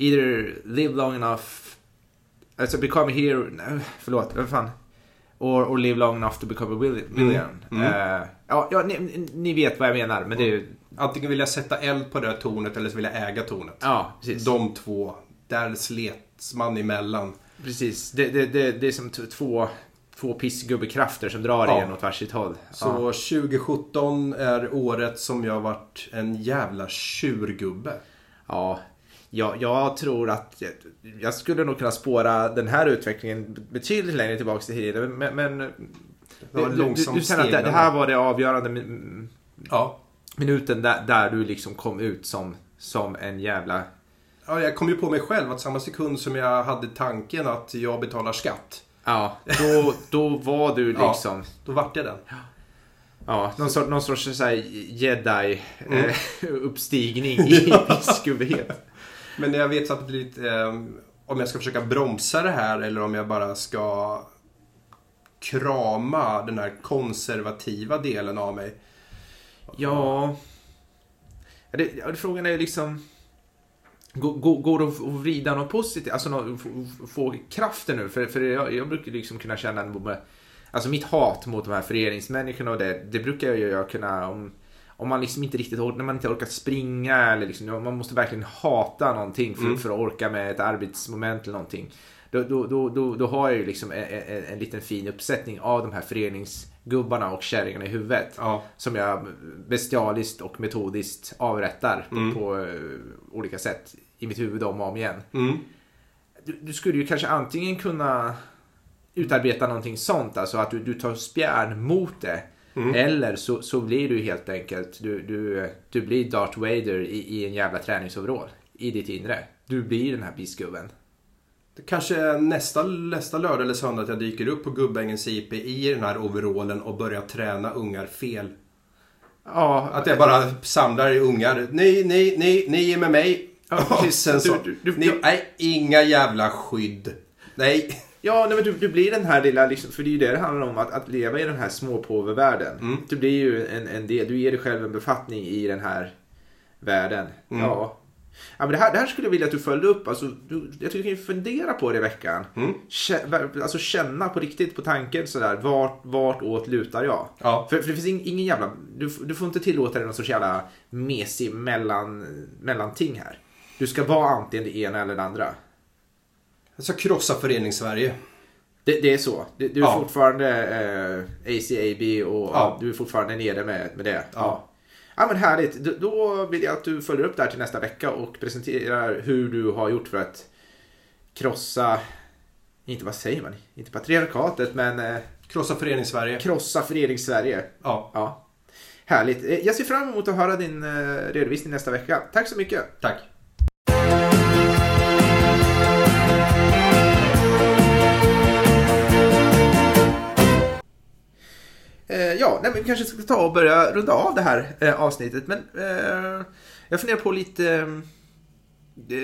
[SPEAKER 1] Either live long enough. Alltså become a hero. Nej, förlåt, vad fan. Or, or live long enough to become a will- villain.
[SPEAKER 2] Mm.
[SPEAKER 1] Eh, ja, ja ni, ni vet vad jag menar. Men det är ju,
[SPEAKER 2] Antingen vill jag sätta eld på det här tornet eller så vill jag äga tornet.
[SPEAKER 1] ja precis.
[SPEAKER 2] De två, där slets man emellan.
[SPEAKER 1] Precis. Det, det, det, det är som två, två pissgubbekrafter som drar
[SPEAKER 2] Ja.
[SPEAKER 1] en åt varsitt håll.
[SPEAKER 2] Så
[SPEAKER 1] ja.
[SPEAKER 2] 2017 är året som jag varit en jävla tjurgubbe.
[SPEAKER 1] Ja, jag, jag tror att jag, jag skulle nog kunna spåra den här utvecklingen betydligt längre tillbaka till tiden. Men, men
[SPEAKER 2] Det var
[SPEAKER 1] du, du,
[SPEAKER 2] långsamt
[SPEAKER 1] du känner att det, det här var det avgörande
[SPEAKER 2] Ja.
[SPEAKER 1] minuten där, där du liksom kom ut som, som en jävla...
[SPEAKER 2] ja, jag kom ju på mig själv att samma sekund som jag hade tanken att jag betalar skatt.
[SPEAKER 1] Ja, då, då var du
[SPEAKER 2] Ja.
[SPEAKER 1] liksom...
[SPEAKER 2] Då vart jag den.
[SPEAKER 1] Ja, någon, sorts, någon sorts så här jedi
[SPEAKER 2] Mm.
[SPEAKER 1] eh, uppstigning i pissgubbighet.
[SPEAKER 2] Men jag vet samtidigt eh, om jag ska försöka bromsa det här eller om jag bara ska krama den här konservativa delen av mig.
[SPEAKER 1] Ja... Det, frågan är liksom... Går, det att vrida något positivt? Alltså något, få, kraften nu? För, för jag, jag brukar liksom kunna känna Alltså mitt hat mot de här föreningsmänniskorna och det, det brukar jag ju jag kunna... Om, om man liksom inte riktigt när man inte orkar springa eller liksom, man måste verkligen hata någonting för,
[SPEAKER 2] Mm.
[SPEAKER 1] för att orka med ett arbetsmoment eller någonting. Då, då, då, då, då har jag ju liksom en, en, en liten fin uppsättning av de här föreningsgubbarna och kärringarna i huvudet.
[SPEAKER 2] Ja.
[SPEAKER 1] Som jag bestialiskt och metodiskt avrättar på,
[SPEAKER 2] Mm.
[SPEAKER 1] på eh, olika sätt i mitt huvud om och om igen.
[SPEAKER 2] Mm.
[SPEAKER 1] Du, du skulle ju kanske antingen kunna utarbeta någonting sånt, alltså att du, du tar spjärn mot det.
[SPEAKER 2] Mm.
[SPEAKER 1] Eller så, så blir du helt enkelt, du, du, du blir Darth Vader i, i en jävla träningsoverall i ditt inre. Du blir den här bisgubben.
[SPEAKER 2] Det Kanske nästa, nästa lördag eller söndag att jag dyker upp på Gubbängens IP i den här overallen och börjar träna ungar fel.
[SPEAKER 1] Ja,
[SPEAKER 2] Att jag bara samlar ungar. Ni, ni, ni, ni är med mig.
[SPEAKER 1] Ja,
[SPEAKER 2] sen så,
[SPEAKER 1] Du- du- du-
[SPEAKER 2] ni, nej, inga jävla skydd. Nej.
[SPEAKER 1] Ja, nej, men du, du blir den här lilla, liksom, för det är ju det det handlar om, att, att leva i den här småpåvevärlden.
[SPEAKER 2] Mm.
[SPEAKER 1] Du blir ju en, en del, du ger dig själv en befattning i den här världen.
[SPEAKER 2] Mm.
[SPEAKER 1] Ja. Ja, men det, här, det här skulle jag vilja att du följde upp. Alltså, du, jag tycker du kan fundera på det i veckan.
[SPEAKER 2] Mm.
[SPEAKER 1] Kä- alltså känna på riktigt på tanken sådär, vart, vart åt lutar jag?
[SPEAKER 2] Ja.
[SPEAKER 1] För, för det finns ing, ingen jävla, du, du får inte tillåta dig någon sorts jävla mesig mellan, mellanting här. Du ska vara antingen det ena eller det andra.
[SPEAKER 2] Jag ska krossa förenings-Sverige.
[SPEAKER 1] Det, det är så. Du, du är
[SPEAKER 2] Ja.
[SPEAKER 1] fortfarande eh, ACAB och
[SPEAKER 2] Ja.
[SPEAKER 1] du är fortfarande nere med, med det.
[SPEAKER 2] Ja.
[SPEAKER 1] Ja. men härligt. Då, då vill jag att du följer upp det här till nästa vecka och presenterar hur du har gjort för att krossa, inte vad säger man, inte patriarkatet men eh,
[SPEAKER 2] Krossa förenings-Sverige.
[SPEAKER 1] krossa förenings-Sverige.
[SPEAKER 2] Ja,
[SPEAKER 1] Ja. Härligt. Eh, Jag ser fram emot att höra din eh, redovisning nästa vecka. Tack så mycket.
[SPEAKER 2] tack.
[SPEAKER 1] Ja, nej, men vi kanske ska ta och börja runda av det här eh, avsnittet. Men eh, jag funderar på lite... Eh,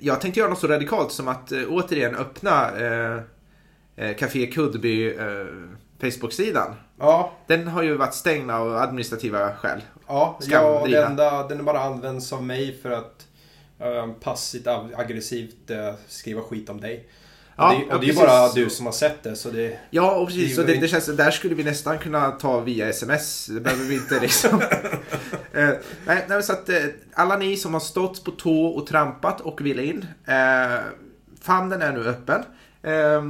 [SPEAKER 1] jag tänkte göra något så radikalt som att eh, återigen öppna eh, eh, Café Kuddby eh, Facebook-sidan.
[SPEAKER 2] Ja,
[SPEAKER 1] Den har ju varit stängd av administrativa skäl.
[SPEAKER 2] ja, ja den, enda, den bara används av mig för att eh, passivt ag- aggressivt eh, skriva skit om dig. Ja, och det, och det är bara du som har sett det. Så det
[SPEAKER 1] ja, och precis. Så det, det känns, där skulle vi nästan kunna ta via sms. Det behöver vi inte liksom. eh, nej, nej, så att eh, alla ni som har stått på tå och trampat och vill in. Eh, famnen är nu öppen. Eh,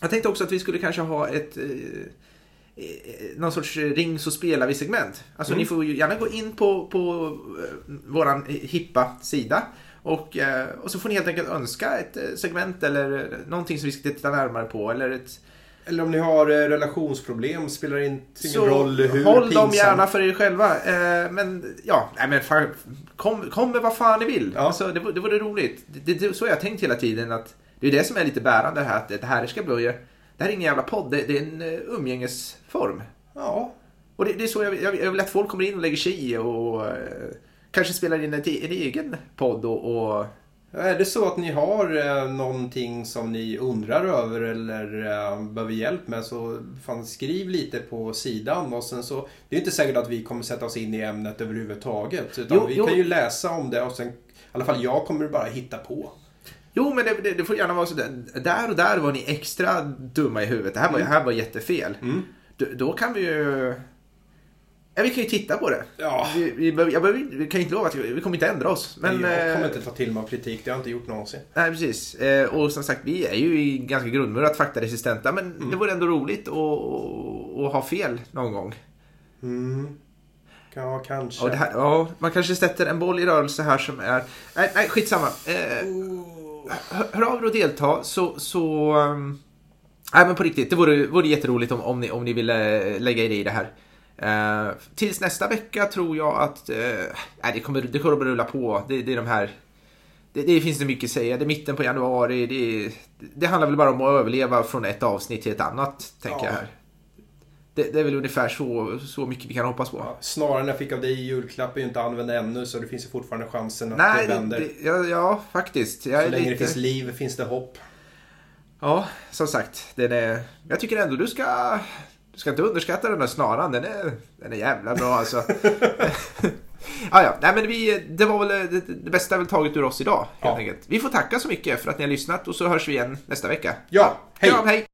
[SPEAKER 1] jag tänkte också att vi skulle kanske ha ett eh, eh någon sorts ring så spelar vi segment. Alltså mm. ni får gärna gå in på, på eh, våran hippa sida och, eh, och så får ni helt enkelt önska ett eh, segment eller någonting som vi ska titta närmare på. Eller, ett,
[SPEAKER 2] eller om ni har eh, relationsproblem, spelar inte ingen roll hur
[SPEAKER 1] håll pinsam. dem gärna för er själva. Men ja, nej men fan, kom, kom med vad fan ni vill. Ja. Alltså, det, det vore roligt. Det, det, så har jag tänkt hela tiden. att Det är det som är lite bärande här. Att det här ska börja. Det här är ingen jävla podd. Det, det är en umgängesform.
[SPEAKER 2] Ja.
[SPEAKER 1] Och det, det är så jag, jag, jag vill att folk kommer in och lägger sig i och kanske spelar in en, en egen podd och, och...
[SPEAKER 2] Är det så att ni har eh, någonting som ni undrar över eller eh, behöver hjälp med så fan, skriv lite på sidan och sen så Det är inte säkert att vi kommer sätta oss in i ämnet överhuvudtaget utan jo, vi jo. kan ju läsa om det och sen I alla fall jag kommer bara hitta på.
[SPEAKER 1] Jo, men det, det, det får gärna vara så där. Där och där var ni extra dumma i huvudet. Det här var, mm. här var jättefel. Mm. Då, då kan vi ju Ja, vi kan ju titta på det. Ja. Vi, vi, jag vi kan inte lova att vi, vi kommer inte ändra oss. Men,
[SPEAKER 2] jag kommer eh, inte ta till mig av kritik, det har jag inte gjort någonsin.
[SPEAKER 1] Nej, precis. Eh, och som sagt, vi är ju ganska grundmurat faktaresistenta. Men mm. det vore ändå roligt att, att, ha fel någon gång.
[SPEAKER 2] Mm. Ja, kanske.
[SPEAKER 1] Här, ja, man kanske sätter en boll i rörelse här som är... Nej, nej skitsamma. Eh, hör, hör av er och delta så... så um... Nej, men på riktigt. Det vore, vore jätteroligt om, om, ni, om ni ville lägga er i det här. Uh, tills nästa vecka tror jag att uh, det, kommer, det kommer att rulla på. Det, det är de här det, det, finns det mycket att säga. Det är mitten på januari. Det, det, handlar väl bara om att överleva från ett avsnitt till ett annat, tänker ja. jag här. Det, det, är väl ungefär så, så mycket vi kan hoppas på. Ja,
[SPEAKER 2] snarare jag fick av dig i julklapp är ju inte använd ännu så det finns ju fortfarande chansen att Nej, det vänder.
[SPEAKER 1] Det, ja, ja, faktiskt. Jag
[SPEAKER 2] så länge lite... det finns liv finns det hopp.
[SPEAKER 1] Ja, som sagt. Den är... Jag tycker ändå du ska du ska inte underskatta den där snaran. Den är, den är jävla bra alltså. ah, ja, nej men vi, det var väl det, det bästa väl taget ur oss idag. Helt ja. enkelt. Vi får tacka så mycket för att ni har lyssnat och så hörs vi igen nästa vecka.
[SPEAKER 2] Ja, hej. Ja, hej.